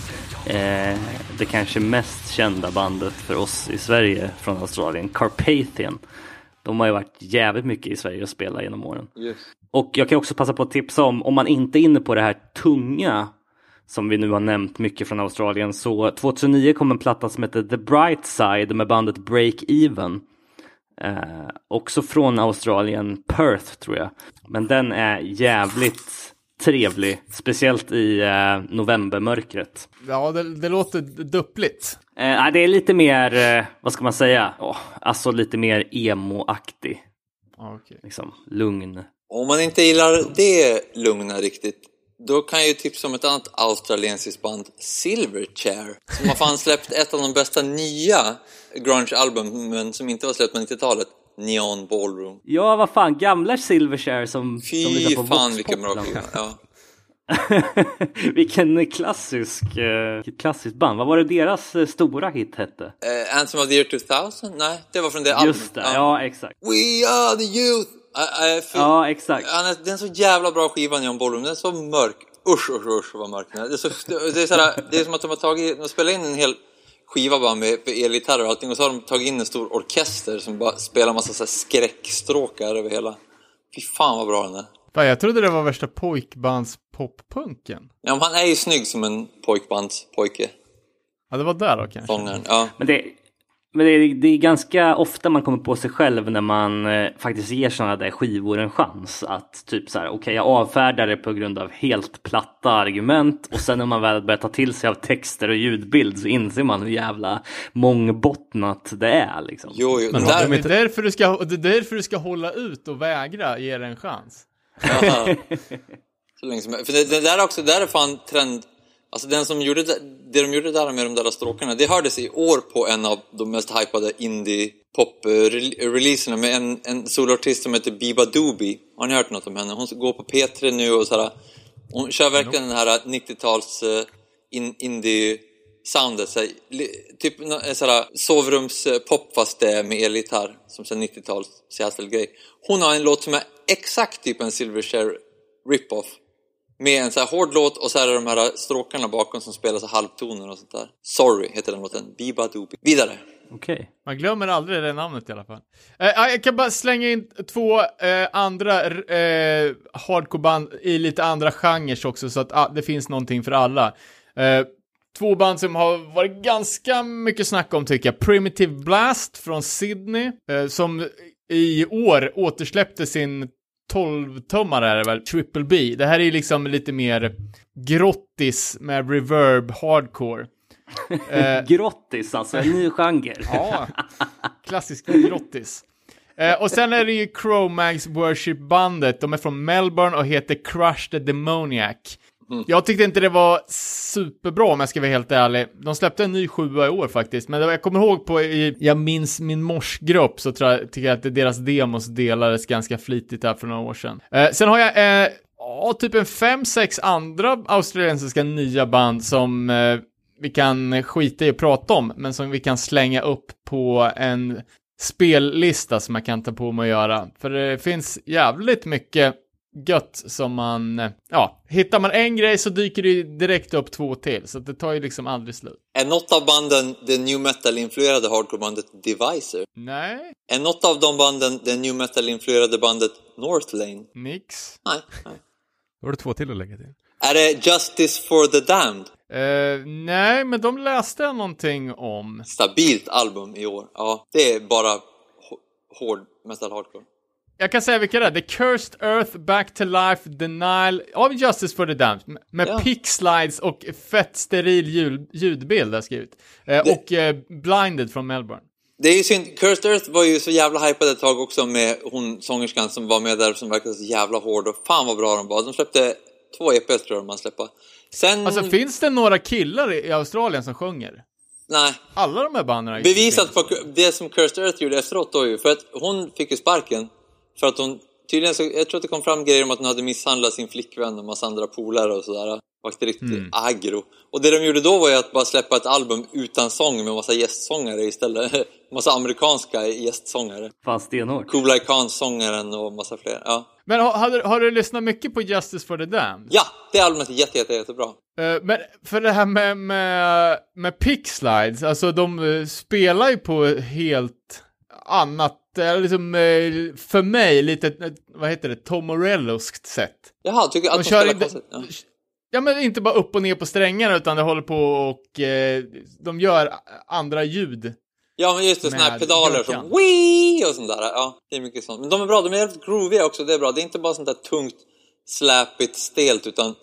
eh, det kanske mest kända bandet för oss i Sverige från Australien, Carpathian. De har ju varit jävligt mycket i Sverige och spelat genom åren. Just. Och jag kan också passa på att tipsa om, om man inte är inne på det här tunga som vi nu har nämnt mycket från Australien, så 2009 kom en platta som heter The Bright Side med bandet Break Even. Eh, också från Australien, Perth tror jag. Men den är jävligt trevlig, speciellt i eh, novembermörkret. Ja, det, det låter duppligt. Eh, det är lite mer, eh, vad ska man säga, Åh, alltså lite mer emo-aktig, okej. liksom lugn. Om man inte gillar det lugna riktigt, då kan jag ju tipsa om ett annat australiensiskt band, Silverchair, som har fan släppt ett av de bästa nya grunge-albumen som inte var släppt på 90-talet, Neon Ballroom. Ja, vad fan, gamla Silverchair som, som Fy lyssnar på fan vilken bra skiva. Ja. Vilken klassisk, eh, klassisk band. Vad var det deras eh, stora hit hette? Eh, Anthem of the Year 2000? Nej, det var från det albumet. Just det, ja exakt. We are the youth! Äh, fy- Ja, exakt. Är- det är en så jävla bra skiva, Neon Ballroom. Den är så mörk. Usch, usch, usch vad mörk den är. Det är, så, det, är såhär, det är som att de har tagit, de spelar in en hel skiva bara med, med elgitarrer och allting och så har de tagit in en stor orkester som bara spelar massa så här skräckstråkar över hela. Fy fan vad bra den är. Fan, jag trodde det var värsta pojkbands-poppunken. Ja, men han är ju snygg som en pojkbandspojke, Ja, det var där då kanske. sångaren. Ja. Men det, men det, är, det är ganska ofta man kommer på sig själv när man eh, faktiskt ger sådana där skivor en chans. Att typ så här, okej jag avfärdar det på grund av helt platta argument och sen när man väl börjar ta till sig av texter och ljudbild så inser man hur jävla mångbottnat det är liksom. Jo, jo. Men där, Det är, därför du ska, det är därför du ska hålla ut och vägra ge det en chans. ja. Så länge som För det, det där är också, där är fan trend... Alltså den som gjorde det, det de gjorde där med de där stråkarna, det hördes i år på en av de mest hypade indie-pop-releaserna eh, med en, en soloartist som heter Biba Doobie. Har ni hört något om henne? Hon går på P3 nu och såhär, hon kör verkligen den här 90-tals eh, in, indie soundet, typ nå- eh, såhär sovrumspop fast det är med elgitarr, som sen 90-tals Seattle-grej. Hon har en låt som är exakt typ en Silverchair rip-off. Med en så här hård låt och så är det de här stråkarna bakom som spelar så halvtoner och sånt där. Sorry heter den låten. Biba Doobie. Vidare. Okej. Man glömmer aldrig det namnet i alla fall. Eh, ja, jag kan bara slänga in två eh, andra eh, hardcore-band i lite andra genrer också, så att ah, det finns någonting för alla. Eh, två band som har varit ganska mycket snack om tycker jag. Primitive Blast från Sydney, eh, som i år återsläppte sin 12-tummare är det väl, Triple B. Det här är liksom lite mer grottis med reverb hardcore. Eh, Grottis alltså, en ny genre. Ja, klassisk grottis. Eh, och sen är det ju Chromags Worship-bandet. De är från Melbourne och heter Crush the Demoniac. Mm. Jag tyckte inte det var superbra om jag ska vara helt ärlig. De släppte en ny sjua i år faktiskt, men det jag kommer ihåg på, i, jag minns min morsgrupp så tror jag, tycker jag att deras demos delades ganska flitigt här för några år sedan. Eh, sen har jag, eh, ja, typ en fem, sex andra australiensiska nya band som eh, vi kan skita i att prata om, men som vi kan slänga upp på en spellista som jag kan ta på mig att göra. För det finns jävligt mycket gött som man, eh, ja, hittar man en grej så dyker det direkt upp två till, så det tar ju liksom aldrig slut. Är något av banden det new metal-influerade hardcore-bandet Divisor? Nej, Är något av de banden det new metal-influerade bandet Northlane? nix. Nej. nej. Då har du två till att lägga till. Är det Justice for the Damned? Eh, nej, men de läste jag någonting om. Stabilt album i år. Ja, det är bara hå- hård metal hardcore. Jag kan säga vilka det är. The Cursed Earth, Back to Life, Denial av Justice for the Damned. Med Ja. pick slides och fett steril ljud, ljudbild har skrivit. Eh, Det- Och eh, Blinded från Melbourne. Det är ju synd, Cursed Earth var ju så jävla hypad ett tag också med hon sångerskan som var med där som verkade så jävla hård och fan vad bra de var. De släppte två EPs tror jag man släppa. Sen... Alltså finns det några killar i Australien som sjunger? Nej, Alla de här banden bevisat på det som Cursed Earth gjorde efteråt då ju. För att hon fick ju sparken. För att hon, tydligen så, jag tror att det kom fram grejer om att hon hade misshandlat sin flickvän och massa andra polare och sådär. Vakte riktigt Mm. aggro. Och det de gjorde då var ju att bara släppa ett album utan sång med massa gästsångare istället. massa amerikanska gästsångare. Fan stenhårt. Kublai Khan-sångaren och massa fler. Ja. Men har, har, du, har du lyssnat mycket på Justice for the Damned? ja, det albumet är jätte, jätte, jättebra. Eh, men för det här med, med, med pick slides, alltså de eh, spelar ju på helt annat, eller liksom eh, för mig lite, eh, vad heter det, Tom Morelloskt sätt. Jaha, tycker att De de, kör spelar inte? Ja. ja men inte bara upp och ner på strängarna utan det håller på och eh, de gör andra ljud. ja, men just det, såna här pedaler som. Wii och sånt där. Ja, det är mycket sånt. Men de är bra, de är jävligt grooviga också, det är bra. Det är inte bara sånt där tungt, släpigt, stelt, utan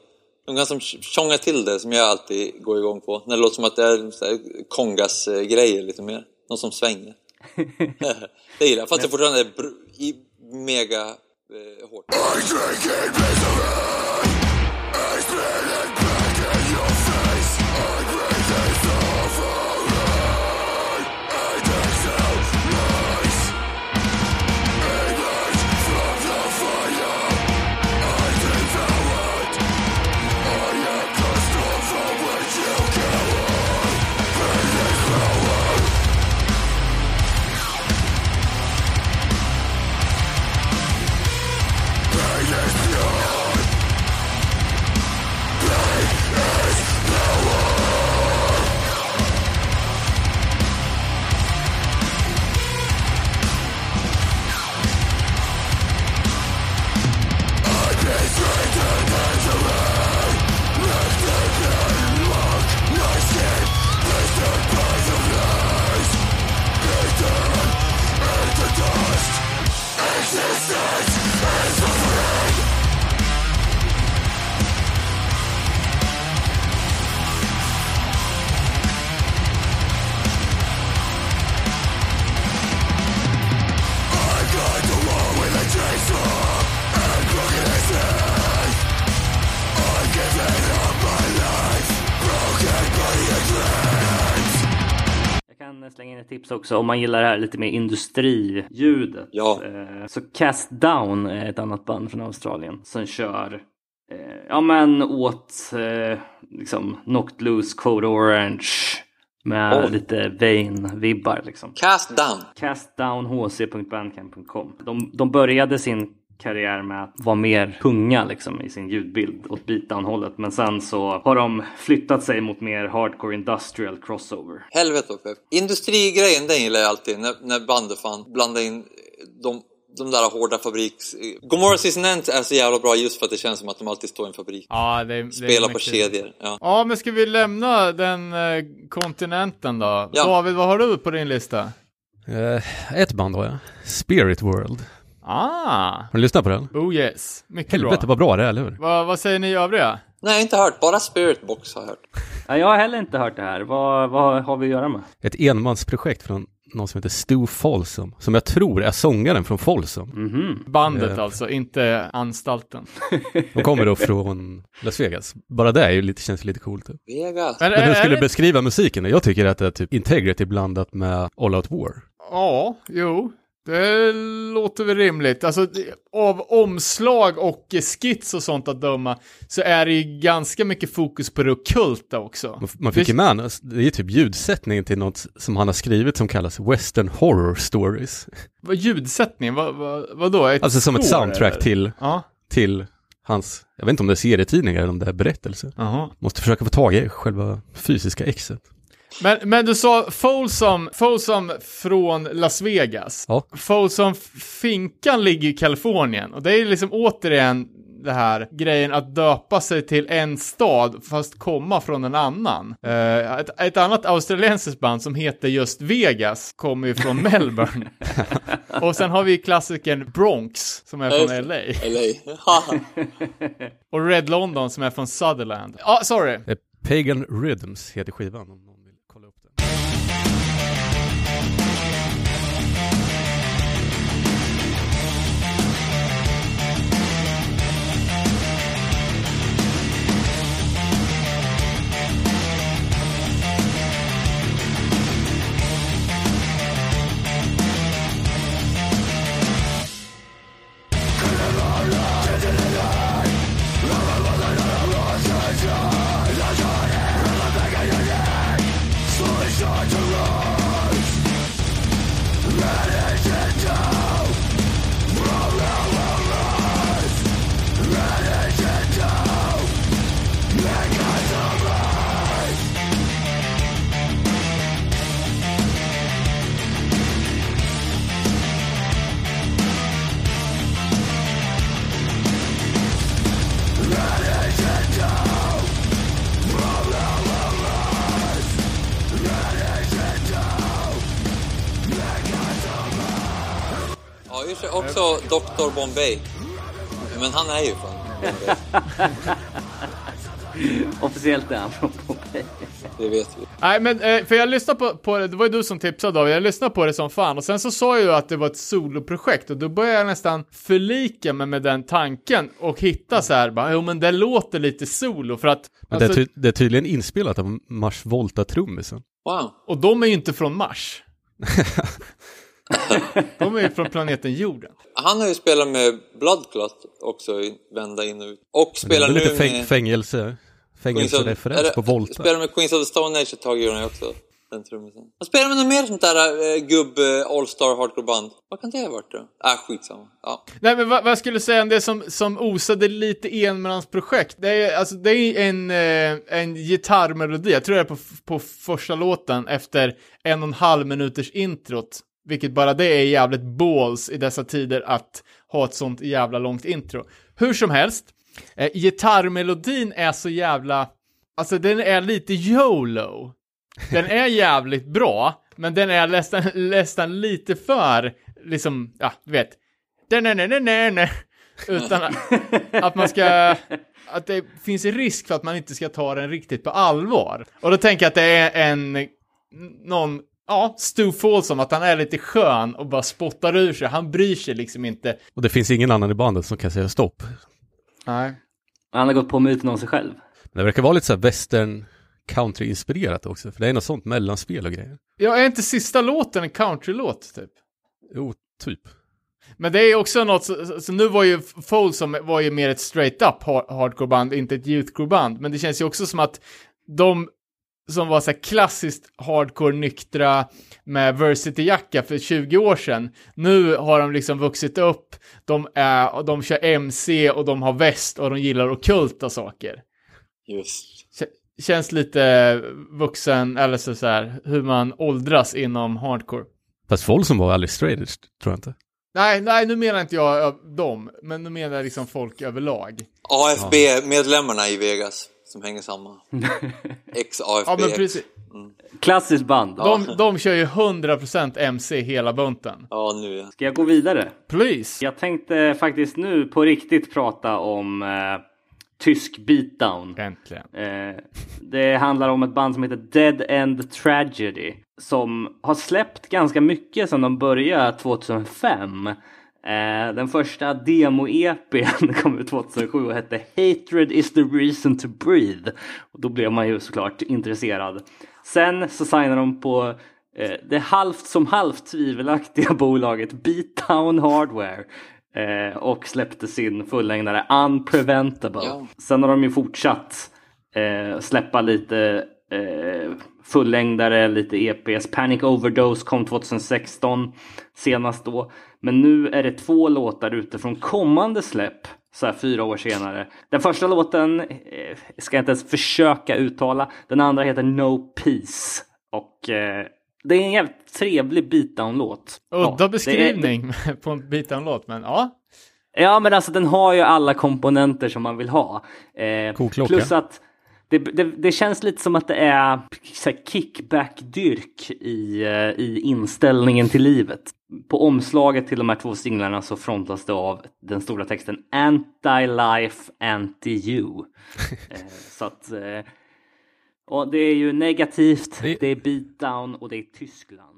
de kan som tjonga till det, som jag alltid går igång på. När det låter som att det är kongas-grejer lite mer. Någon som svänger. Det gillar jag, fast det fortfarande är i mega eh, hårt. Kan slänga in ett tips också om man gillar det här lite mer industriljudet. Ja. Eh, Så Cast Down är ett annat band från Australien som kör eh, ja men åt eh, liksom Knocked Loose, Code Orange med Oj. lite Vain-vibbar liksom. Cast down. Castdownhc.bandcamp.com. De, de började sin karriär med att vara mer tunga liksom, i sin ljudbild åt beatdown-hållet. Men sen så har de flyttat sig mot mer hardcore industrial crossover. Helvete pepp. Industrigrejen den gillar jag alltid när, när bandet fan blandar in de, de där hårda fabriks... Gomorrah Season End är så jävla bra just för att det känns som att de alltid står i en fabrik. Ja, det, det Spelar på kedjor. Ja. Ja, men ska vi lämna den eh, kontinenten då? Ja. David, vad har du på din lista? Eh, ett band har jag. Spirit World. Ah, Har ni lyssnat på den? oh yes. Mycket Helvete bra. vad bra det är, eller hur? Vad, vad säger ni övriga? Nej, inte hört. Bara Spirit Box har jag hört. Ja, jag har heller inte hört det här. Vad, vad har vi att göra med? Ett enmansprojekt från någon som heter Stu Folsom, som jag tror är sångaren från Folsom. Mhm. Bandet Eh. alltså, inte anstalten. De kommer då från Las Vegas. Bara det är ju lite, känns lite coolt. Vegas. Men, Men hur skulle du beskriva musiken? Jag tycker att det är typ Integrity blandat med All Out War. Ja, jo. Det låter väl rimligt. Alltså, av omslag och skits och sånt att döma så är det ju ganska mycket fokus på det ockulta också. Man, man fick ju med, alltså, det är typ ljudsättningen till något som han har skrivit som kallas Western Horror Stories. Vad ljudsättning? Vad, vad, vadå? Ett Alltså som ett soundtrack eller? till, Ja, till hans, jag vet inte om det är serietidningar eller om det är berättelser. jaha. Måste försöka få tag i själva fysiska exet. Men, men du sa Folsom, Folsom från Las Vegas. Ja. Folsom Finkan ligger i Kalifornien. Och det är liksom återigen det här grejen att döpa sig till en stad fast komma från en annan. Eh, ett, ett annat australiensiskt band som heter just Vegas kommer ju från Melbourne. och sen har vi klassikern Bronx som är från LA. LA. Och Red London som är från Sutherland. Ja, ah, sorry. Är Pagan Rhythms heter skivan Det. Också Dr. Bombay. Men han är ju från Bombay. Officiellt är han från Pompeji. Det vet vi. Nej, men eh, för jag lyssnade på, på det, det var ju du som tipsade David, jag lyssnade på det som fan och sen så sa jag ju att det var ett soloprojekt och då började jag nästan förlika mig med den tanken och hitta så här, bara, jo men det låter lite solo för att, Men det, är alltså, ty- det är tydligen inspelat av Mars Volta-trummisen. Wow. och de är ju inte från Mars. de är ju från planeten jorden. Han har ju spelat med Bloodclot också, vända in och ut. Och spelar lite nu fäng- med... fängelse, fängelsereferens på Volta. Spelar med Queens of the Stone Age ett tag gjorde han ju också. Den trummisen. Han spelar med något mer sånt där äh, gubb äh, All-Star Hardcore-band. Vad kan det ha varit då? Äh, skitsamma. Ja. Nej men vad, vad jag skulle säga om det som, som osade lite enmansprojekt. Det är, alltså, det är en, eh, en gitarrmelodi, jag tror det är på, på första låten efter en och en halv minuters introt. Vilket bara det är jävligt balls i dessa tider att ha ett sånt jävla långt intro. Hur som helst, eh, gitarrmelodin är så jävla, alltså den är lite YOLO. Den är jävligt bra, men den är nästan, nästan lite för, liksom, ja, du vet. Utan att- att man ska, att det finns en risk för att man inte ska ta den riktigt på allvar. Och då tänker jag att det är en, någon, ja, Stu Folsom, att han är lite skön och bara spottar ur sig. Han bryr sig liksom inte. Och det finns ingen annan i bandet som kan säga stopp. Nej. Han har gått på myten om sig själv. Men det verkar vara lite så här western country-inspirerat också. För det är något sånt mellanspel och grejer. Ja, är inte sista låten en countrylåt typ? Jo, typ. Men det är också något, så, så nu var ju Folsom var ju mer ett straight up har- hardcore-band, inte ett youthcore-band. Men det känns ju också som att de som var så här klassiskt hardcore nyktra med Versity-jacka för 20 år sedan, nu har de liksom vuxit upp, de, är, och de kör MC och de har väst och de gillar ockulta saker. Just. K- Känns lite vuxen, eller så, så här, hur man åldras inom hardcore. Fast folk som var edge, tror jag inte. Nej, nej, nu menar inte jag ö, dem, men nu menar jag liksom folk överlag. AFB-medlemmarna i Vegas som hänger samman. Ex-AFB. Ja, men precis. Klassiskt band. De, de kör ju 100% MC hela bunten. Ja, nu ja. Ska jag gå vidare? Please. Jag tänkte faktiskt nu på riktigt prata om eh, tysk beatdown. Äntligen. Eh, det handlar om ett band som heter Dead End Tragedy. Som har släppt ganska mycket sedan de började 2005. Eh, den första demo-EPn kom ut 2007 och hette Hatred is the reason to breathe. Och då blev man ju såklart intresserad. Sen så signade de på eh, det halvt som halvt tvivelaktiga bolaget Beatdown Hardware. Eh, och släppte sin fullängdare Unpreventable. Sen har de ju fortsatt släppa lite fullängdare, lite EPs. Panic Overdose kom 2016 senast då. Men nu är det två låtar ute från kommande släpp så här fyra år senare. Den första låten eh, ska jag inte ens försöka uttala. Den andra heter No Peace. Och eh, det är en jävligt trevlig beatdown-låt. Ja, Udda det beskrivning på en beatdown-låt, men ja. Ja men alltså den har ju alla komponenter som man vill ha. Eh, Koklocka. plus att det, det, det känns lite som att det är kickback-dyrk i, eh, i inställningen till livet. På omslaget till de här två singlarna så frontas det av den stora texten Anti-life, anti-you. eh, så att eh, och det är ju negativt, Det- det är beatdown och det är Tyskland.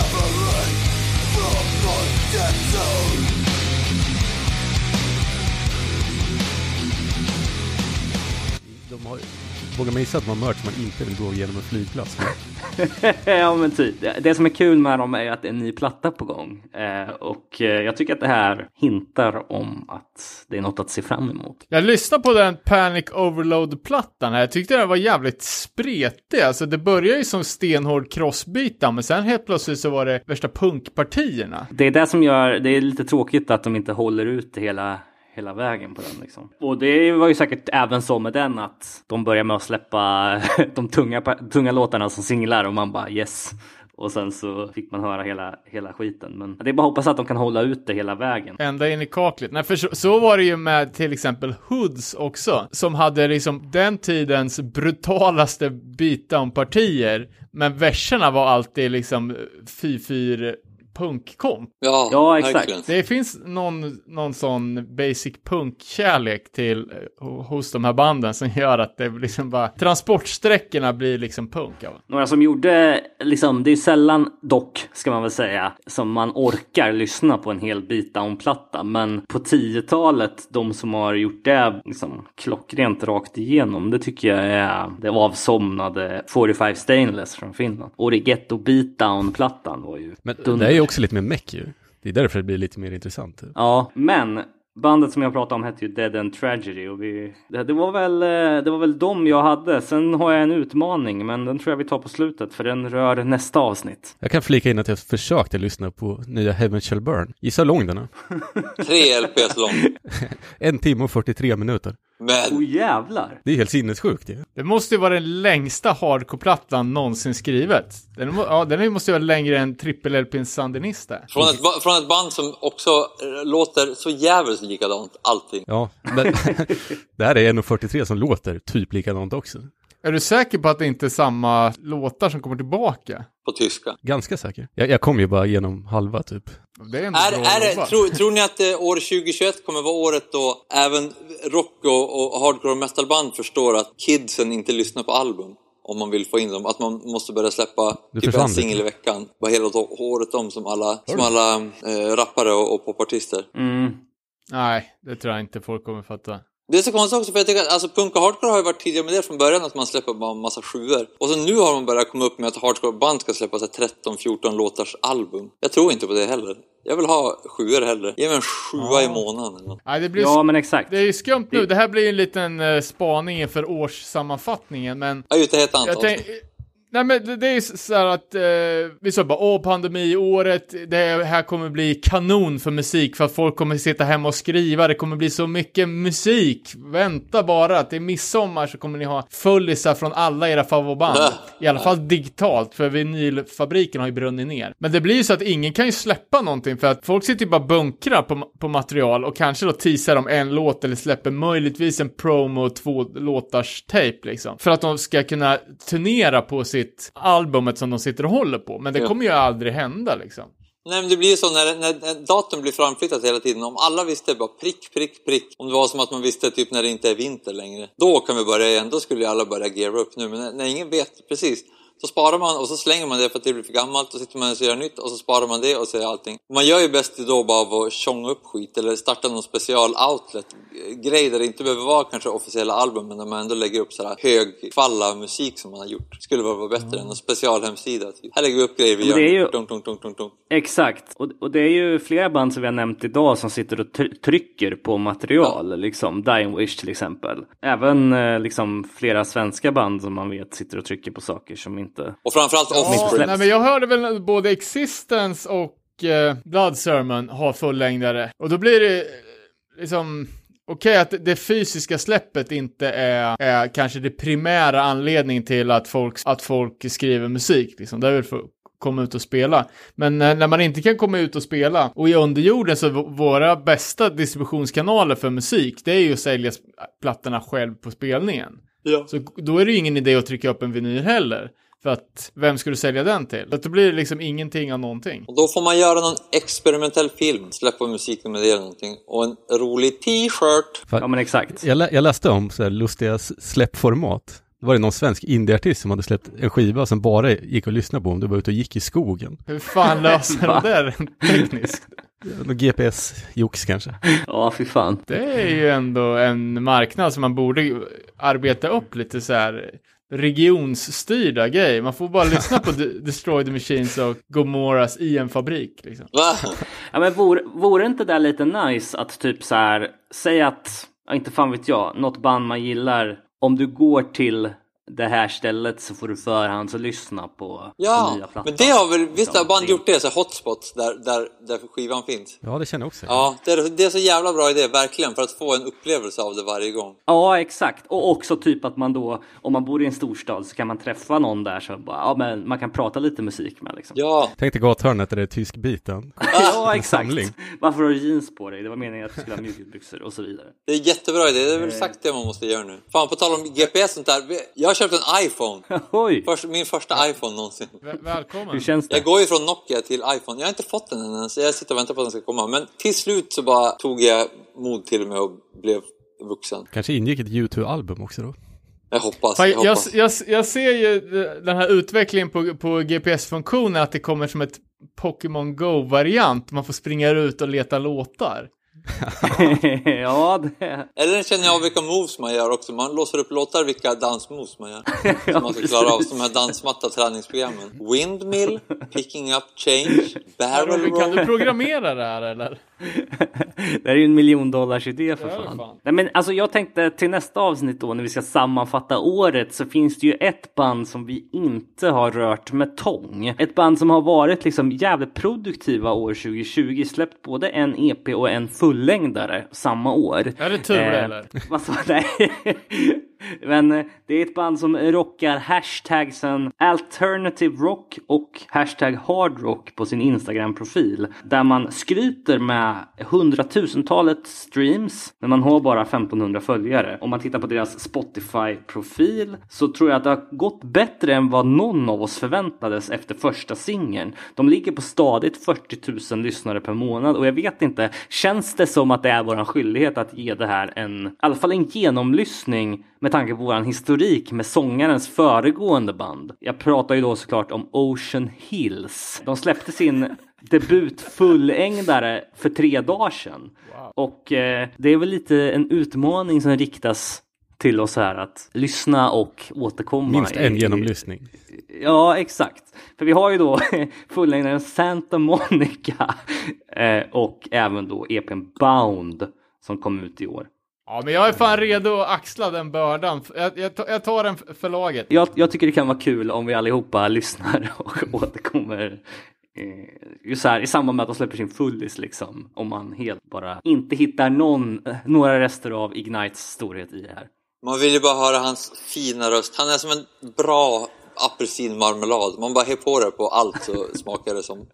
suffering from my death zone. Vågar man gissa att har merch man inte vill gå igenom en flygplats ja men typ. Det- Det som är kul med dem är att det är en ny platta på gång. Eh, och eh, jag tycker att det här hintar om att det är något att se fram emot. Jag lyssnade på den Panic Overload-plattan här. Jag tyckte den var jävligt spretig. Alltså det började ju som stenhård crossbeat men sen helt plötsligt så var det värsta punkpartierna. Det är det som gör, det är lite tråkigt att de inte håller ut hela, hela vägen på den liksom. Och det var ju säkert även så med den att de börjar med att släppa de tunga, tunga låtarna som singlar och man bara yes. Och sen så fick man höra hela, hela skiten. Men det är bara att hoppas att de kan hålla ut det hela vägen. Ända in i kaklet. Nej, för så, så var det ju med till exempel Hoods också, som hade liksom den tidens brutalaste beatdown-partier, men verserna var alltid liksom fy-fyr punkkomp. Ja, Ja, exakt. Det finns någon, någon sån basic punk-kärlek till eh, hos de här banden som gör att det liksom bara, transportsträckorna blir liksom punk av. Några som gjorde, liksom, det är sällan dock, ska man väl säga, som man orkar lyssna på en hel beatdown-platta. Men på 10-talet, de som har gjort det liksom, klockrent rakt igenom, det tycker jag är det avsomnade 45 Stainless från Finland. Origetto Beatdown-plattan var ju Men dunder. det är ju också lite mer meck ju. Det är därför det blir lite mer intressant. Ja, men bandet som jag pratade om hette ju Dead and Tragedy och vi, det, det, var väl, eh, det var väl dem jag hade. Sen har jag en utmaning men den tror jag vi tar på slutet för den rör nästa avsnitt. Jag kan flika in att jag försökte lyssna på nya Heaven Shall Burn. Gissa hur lång den är? Tre LPs lång. En timme och 43 minuter. Men Oh jävlar! Det är helt sinnessjukt ju. Det måste ju vara den längsta hardcore-plattan någonsin skrivet. Den, må- ja, den måste ju vara längre än trippel-LPn Sandinista. från ett, från ett band som också eh, låter så jävligt likadant, allting. Ja, men det här är 1.43 som låter typ likadant också. Är du säker på att det inte är samma låtar som kommer tillbaka? På tyska. Ganska säker. Jag, jag kom ju bara igenom halva typ. Det är Är, är jobbat. tror, ni att eh, år 2021 kommer vara året då även rock och, och hardcore och metalband förstår att kidsen inte lyssnar på album? Om man vill få in dem. Att man måste börja släppa typ en singel i veckan. Bara hela året om som alla, som alla eh, rappare och, och popartister. Mm. Nej, det tror jag inte folk kommer fatta. Det är så konstigt också för jag tycker att alltså, punk och hardcore har ju varit tidigare med det från början att man släpper bara en massa sjuor. Och så nu har man börjat komma upp med att hardcore-band ska släppa så här 13-14 låtars album. Jag tror inte på det heller. Jag vill ha sjuor hellre. Ge mig en sjua i månaden eller något. Nej, det blir Ja men exakt. Det är ju skumt nu. Det här blir en liten uh, spaning inför årssammanfattningen, men Jag är ute ett antal. Nej men det, är ju så här att eh, vi sa bara åh pandemiåret, det här kommer bli kanon för musik för att folk kommer sitta hemma och skriva, det kommer bli så mycket musik. Vänta bara, att är midsommar så kommer ni ha fullisar från alla era favoritband. I alla fall digitalt, för vinylfabriken har ju brunnit ner. Men det blir ju så att ingen kan ju släppa någonting för att folk sitter ju bara bunkrar på, på material och kanske då teasar om en låt eller släpper möjligtvis en promo två låtars tape liksom. För att de ska kunna turnera på sitt albumet som de sitter och håller på. Men det Ja. kommer ju aldrig hända liksom. Nej men det blir ju så när, när, datum blir framflyttat hela tiden. Om alla visste bara prick, prick, prick. Om det var som att man visste typ när det inte är vinter längre. Då kan vi börja igen. Då skulle ju alla börja geara upp nu. Men när, när ingen vet precis. Så sparar man och så slänger man det för att det blir för gammalt. Och sitter man och gör nytt och så sparar man det och så är allting. Man gör ju bäst då bara av att tjonga upp skit. Eller starta någon special outlet. Grej där det inte behöver vara kanske officiella album. Men där man ändå lägger upp sådär högfalla musik som man har gjort. Skulle vara bättre än en specialhemsida. Typ. Här lägger vi upp grejer vi gör. det är ju- Dunk, dunk, dunk, dunk, dunk. Exakt. Och, och det är ju flera band som vi har nämnt idag som sitter och try- trycker på material. Liksom Dying Wish till exempel. Även eh, liksom flera svenska band som man vet sitter och trycker på saker som inte... Och framförallt Ja, Offspring. släpps. nej men jag hörde väl både Existence och eh, Blood Sermon har fullängdare. Och då blir det liksom Okej att det fysiska släppet inte är, är kanske det primära anledningen till att folk, att folk skriver musik. Liksom. Det är väl för att komma ut och spela. Men eh, när man inte kan komma ut och spela och i underjorden så våra bästa distributionskanaler för musik det är ju att sälja plattorna själv på spelningen. Ja. Så då är det ju ingen idé att trycka upp en vinyl heller. För att vem ska du sälja den till? Så att då blir det liksom ingenting av någonting. Och då får man göra någon experimentell film, släppa musik med det eller någonting. Och en rolig t-shirt. Ja men exakt. Jag, lä jag läste om så här lustiga släppformat. Det var det någon svensk indieartist som hade släppt en skiva som bara gick att lyssna på om du var ute och gick i skogen. Hur fan löser de det tekniskt? Någon GPS-jox kanske. Ja fy fan. Det är ju ändå en marknad som man borde arbeta upp lite så här regionsstyrda grejer. Man får bara lyssna på De- Destroy the Machines och Gomoras i en fabrik. Liksom. Va? Ja men vore, vore inte det lite nice att typ så här, säg att, inte fan vet jag, något band man gillar, om du går till det här stället så får du förhands och lyssna på Ja, nya plattan. men det har väl vissa Liksom, band det- gjort det, så hotspots där, där, där skivan finns. Ja, det känner jag också. Ja, det är, det är så jävla bra idé, verkligen, för att få en upplevelse av det varje gång. Ja, exakt. Och också typ att man då, om man bor i en storstad så kan man träffa någon där så bara, ja men man kan prata lite musik med liksom. Ja, Tänk dig gathörnet där det är tyskbiten. Ja, exakt. Varför har du jeans på dig? Det var meningen att du skulle ha mjukisbyxor och så vidare. det är jättebra idé. Det är väl Eh. exakt det man måste göra nu. Fan, på tal om GPS och sånt där. Jag har köpt en iPhone. Oj, Först, min första iPhone någonsin. Väl- Välkommen. hur känns det? Jag går ju från Nokia till iPhone. Jag har inte fått den än ens. Jag sitter och väntar på att den ska komma. Men till slut så bara tog jag mod till mig och blev vuxen. Kanske ingick ett U2-album också då. Jag hoppas. Jag jag, hoppas. jag, jag ser ju den här utvecklingen på, på GPS-funktionen att det kommer som ett Pokémon Go-variant. Man får springa ut och leta låtar. ja, det... Eller känner jag av vilka moves man gör också. Man låser upp låtar vilka dansmoves man gör. Som man ska klara av. Som de här dansmatta träningsprogrammen. Windmill, Picking Up Change, Barrel Robin, kan du Roll. programmera det här eller? Det här är ju en miljondollars idé för fan. fan. Nej, men alltså jag tänkte till nästa avsnitt då när vi ska sammanfatta året så finns det ju ett band som vi inte har rört med tång. Ett band som har varit liksom jävligt produktiva år 2020. Släppt både en EP och en fullängdare samma år. Är det tur Eh, eller? Sa Nej. Men eh, det är ett band som rockar hashtagsen alternative rock och hashtag hard rock på sin Instagram-profil. Där man skryter med hundratusentalet streams men man har bara 1500 följare. Om man tittar på deras Spotify-profil så tror jag att det har gått bättre än vad någon av oss förväntades efter första singeln. De ligger på stadigt 40 000 lyssnare per månad och jag vet inte, känns det som att det är vår skyldighet att ge det här en, i alla fall en genomlyssning med tanke på våran historik med sångarens föregående band. Jag pratar ju då såklart om Ocean Hills. De släppte sin debut fullängdare för tre dagar sedan. Och eh, det är väl lite en utmaning som riktas till oss här att lyssna och återkomma. Minst en genomlyssning. Ja, exakt. För vi har ju då fullängdaren Santa Monica eh, och även då EPn Bound som kom ut i år. Ja, men jag är fan redo att axla den bördan. Jag, jag, tar- jag tar den för laget. Jag, jag tycker det kan vara kul om vi allihopa lyssnar och återkommer eh, just så här, i samband med att de släpper sin fullis liksom. Om man helt bara inte hittar någon, eh, några rester av Ignites storhet i det här. Man vill ju bara höra hans fina röst. Han är som en bra apelsinmarmelad. Man bara har på det på allt så smakar det som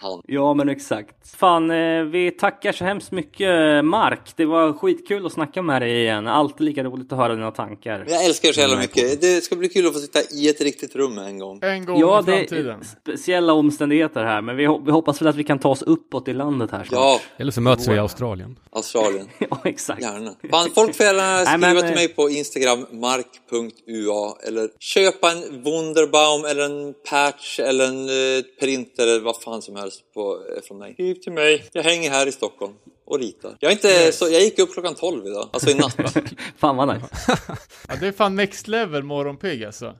han. Ja men exakt. Fan, eh, vi tackar så hemskt mycket Mark. Det var skitkul att snacka med dig igen. Alltid lika roligt att höra dina tankar. Jag älskar er så jävla mycket. Det ska bli kul att få sitta i ett riktigt rum en gång. En gång Ja, i det framtiden. är speciella omständigheter här, men vi, ho- vi hoppas väl att vi kan ta oss uppåt i landet här snart. Ja, Eller så möts vi i Australien. Australien. ja exakt. Gärna. Fan, folk får gärna Nej, skriva men, till mig på Instagram, mark.ua eller köpa en Wunderbaum eller en patch eller en eh, printer eller vad fan som helst på, eh, från mig. Skriv till mig. Jag hänger här i Stockholm och ritar. Jag, är inte, så, jag gick upp klockan 12 idag, alltså i natt. Fan vad nice. Ja, det är fan next level morgonpigg alltså.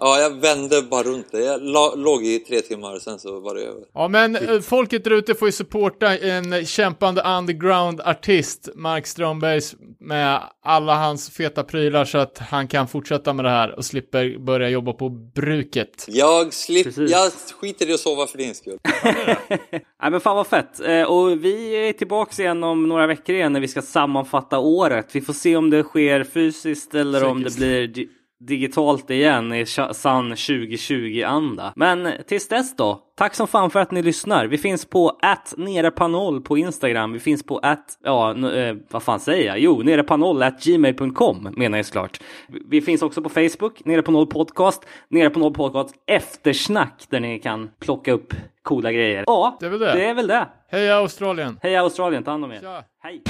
Ja, jag vände bara runt det. Jag låg i tre timmar, sen så var det över. Ja, men eh, folket där ute får ju supporta en kämpande underground-artist, Mark Strömbergs, med alla hans feta prylar så att han kan fortsätta med det här och slipper börja jobba på bruket. Jag, slip, Precis. jag skiter i att sova för din skull. Nej men fan vad fett. Eh, Och vi är tillbaks igen om några veckor igen när vi ska sammanfatta året. Vi får se om det sker fysiskt eller om det blir digitalt igen i sann 2020-anda. Men tills dess då. Tack som fan för att ni lyssnar. Vi finns på att nerepanoll på Instagram. Vi finns på att, ja, eh, vad fan säger jag? Jo, nerepanoll at gmail.com menar jag såklart. Vi- finns också på Facebook, nere på noll podcast, nere på noll podcast eftersnack där ni kan plocka upp coola grejer. Ja, Det är väl det. Det är väl det. Hej Australien! Hej Australien, ta hand om er. Tja. Hej.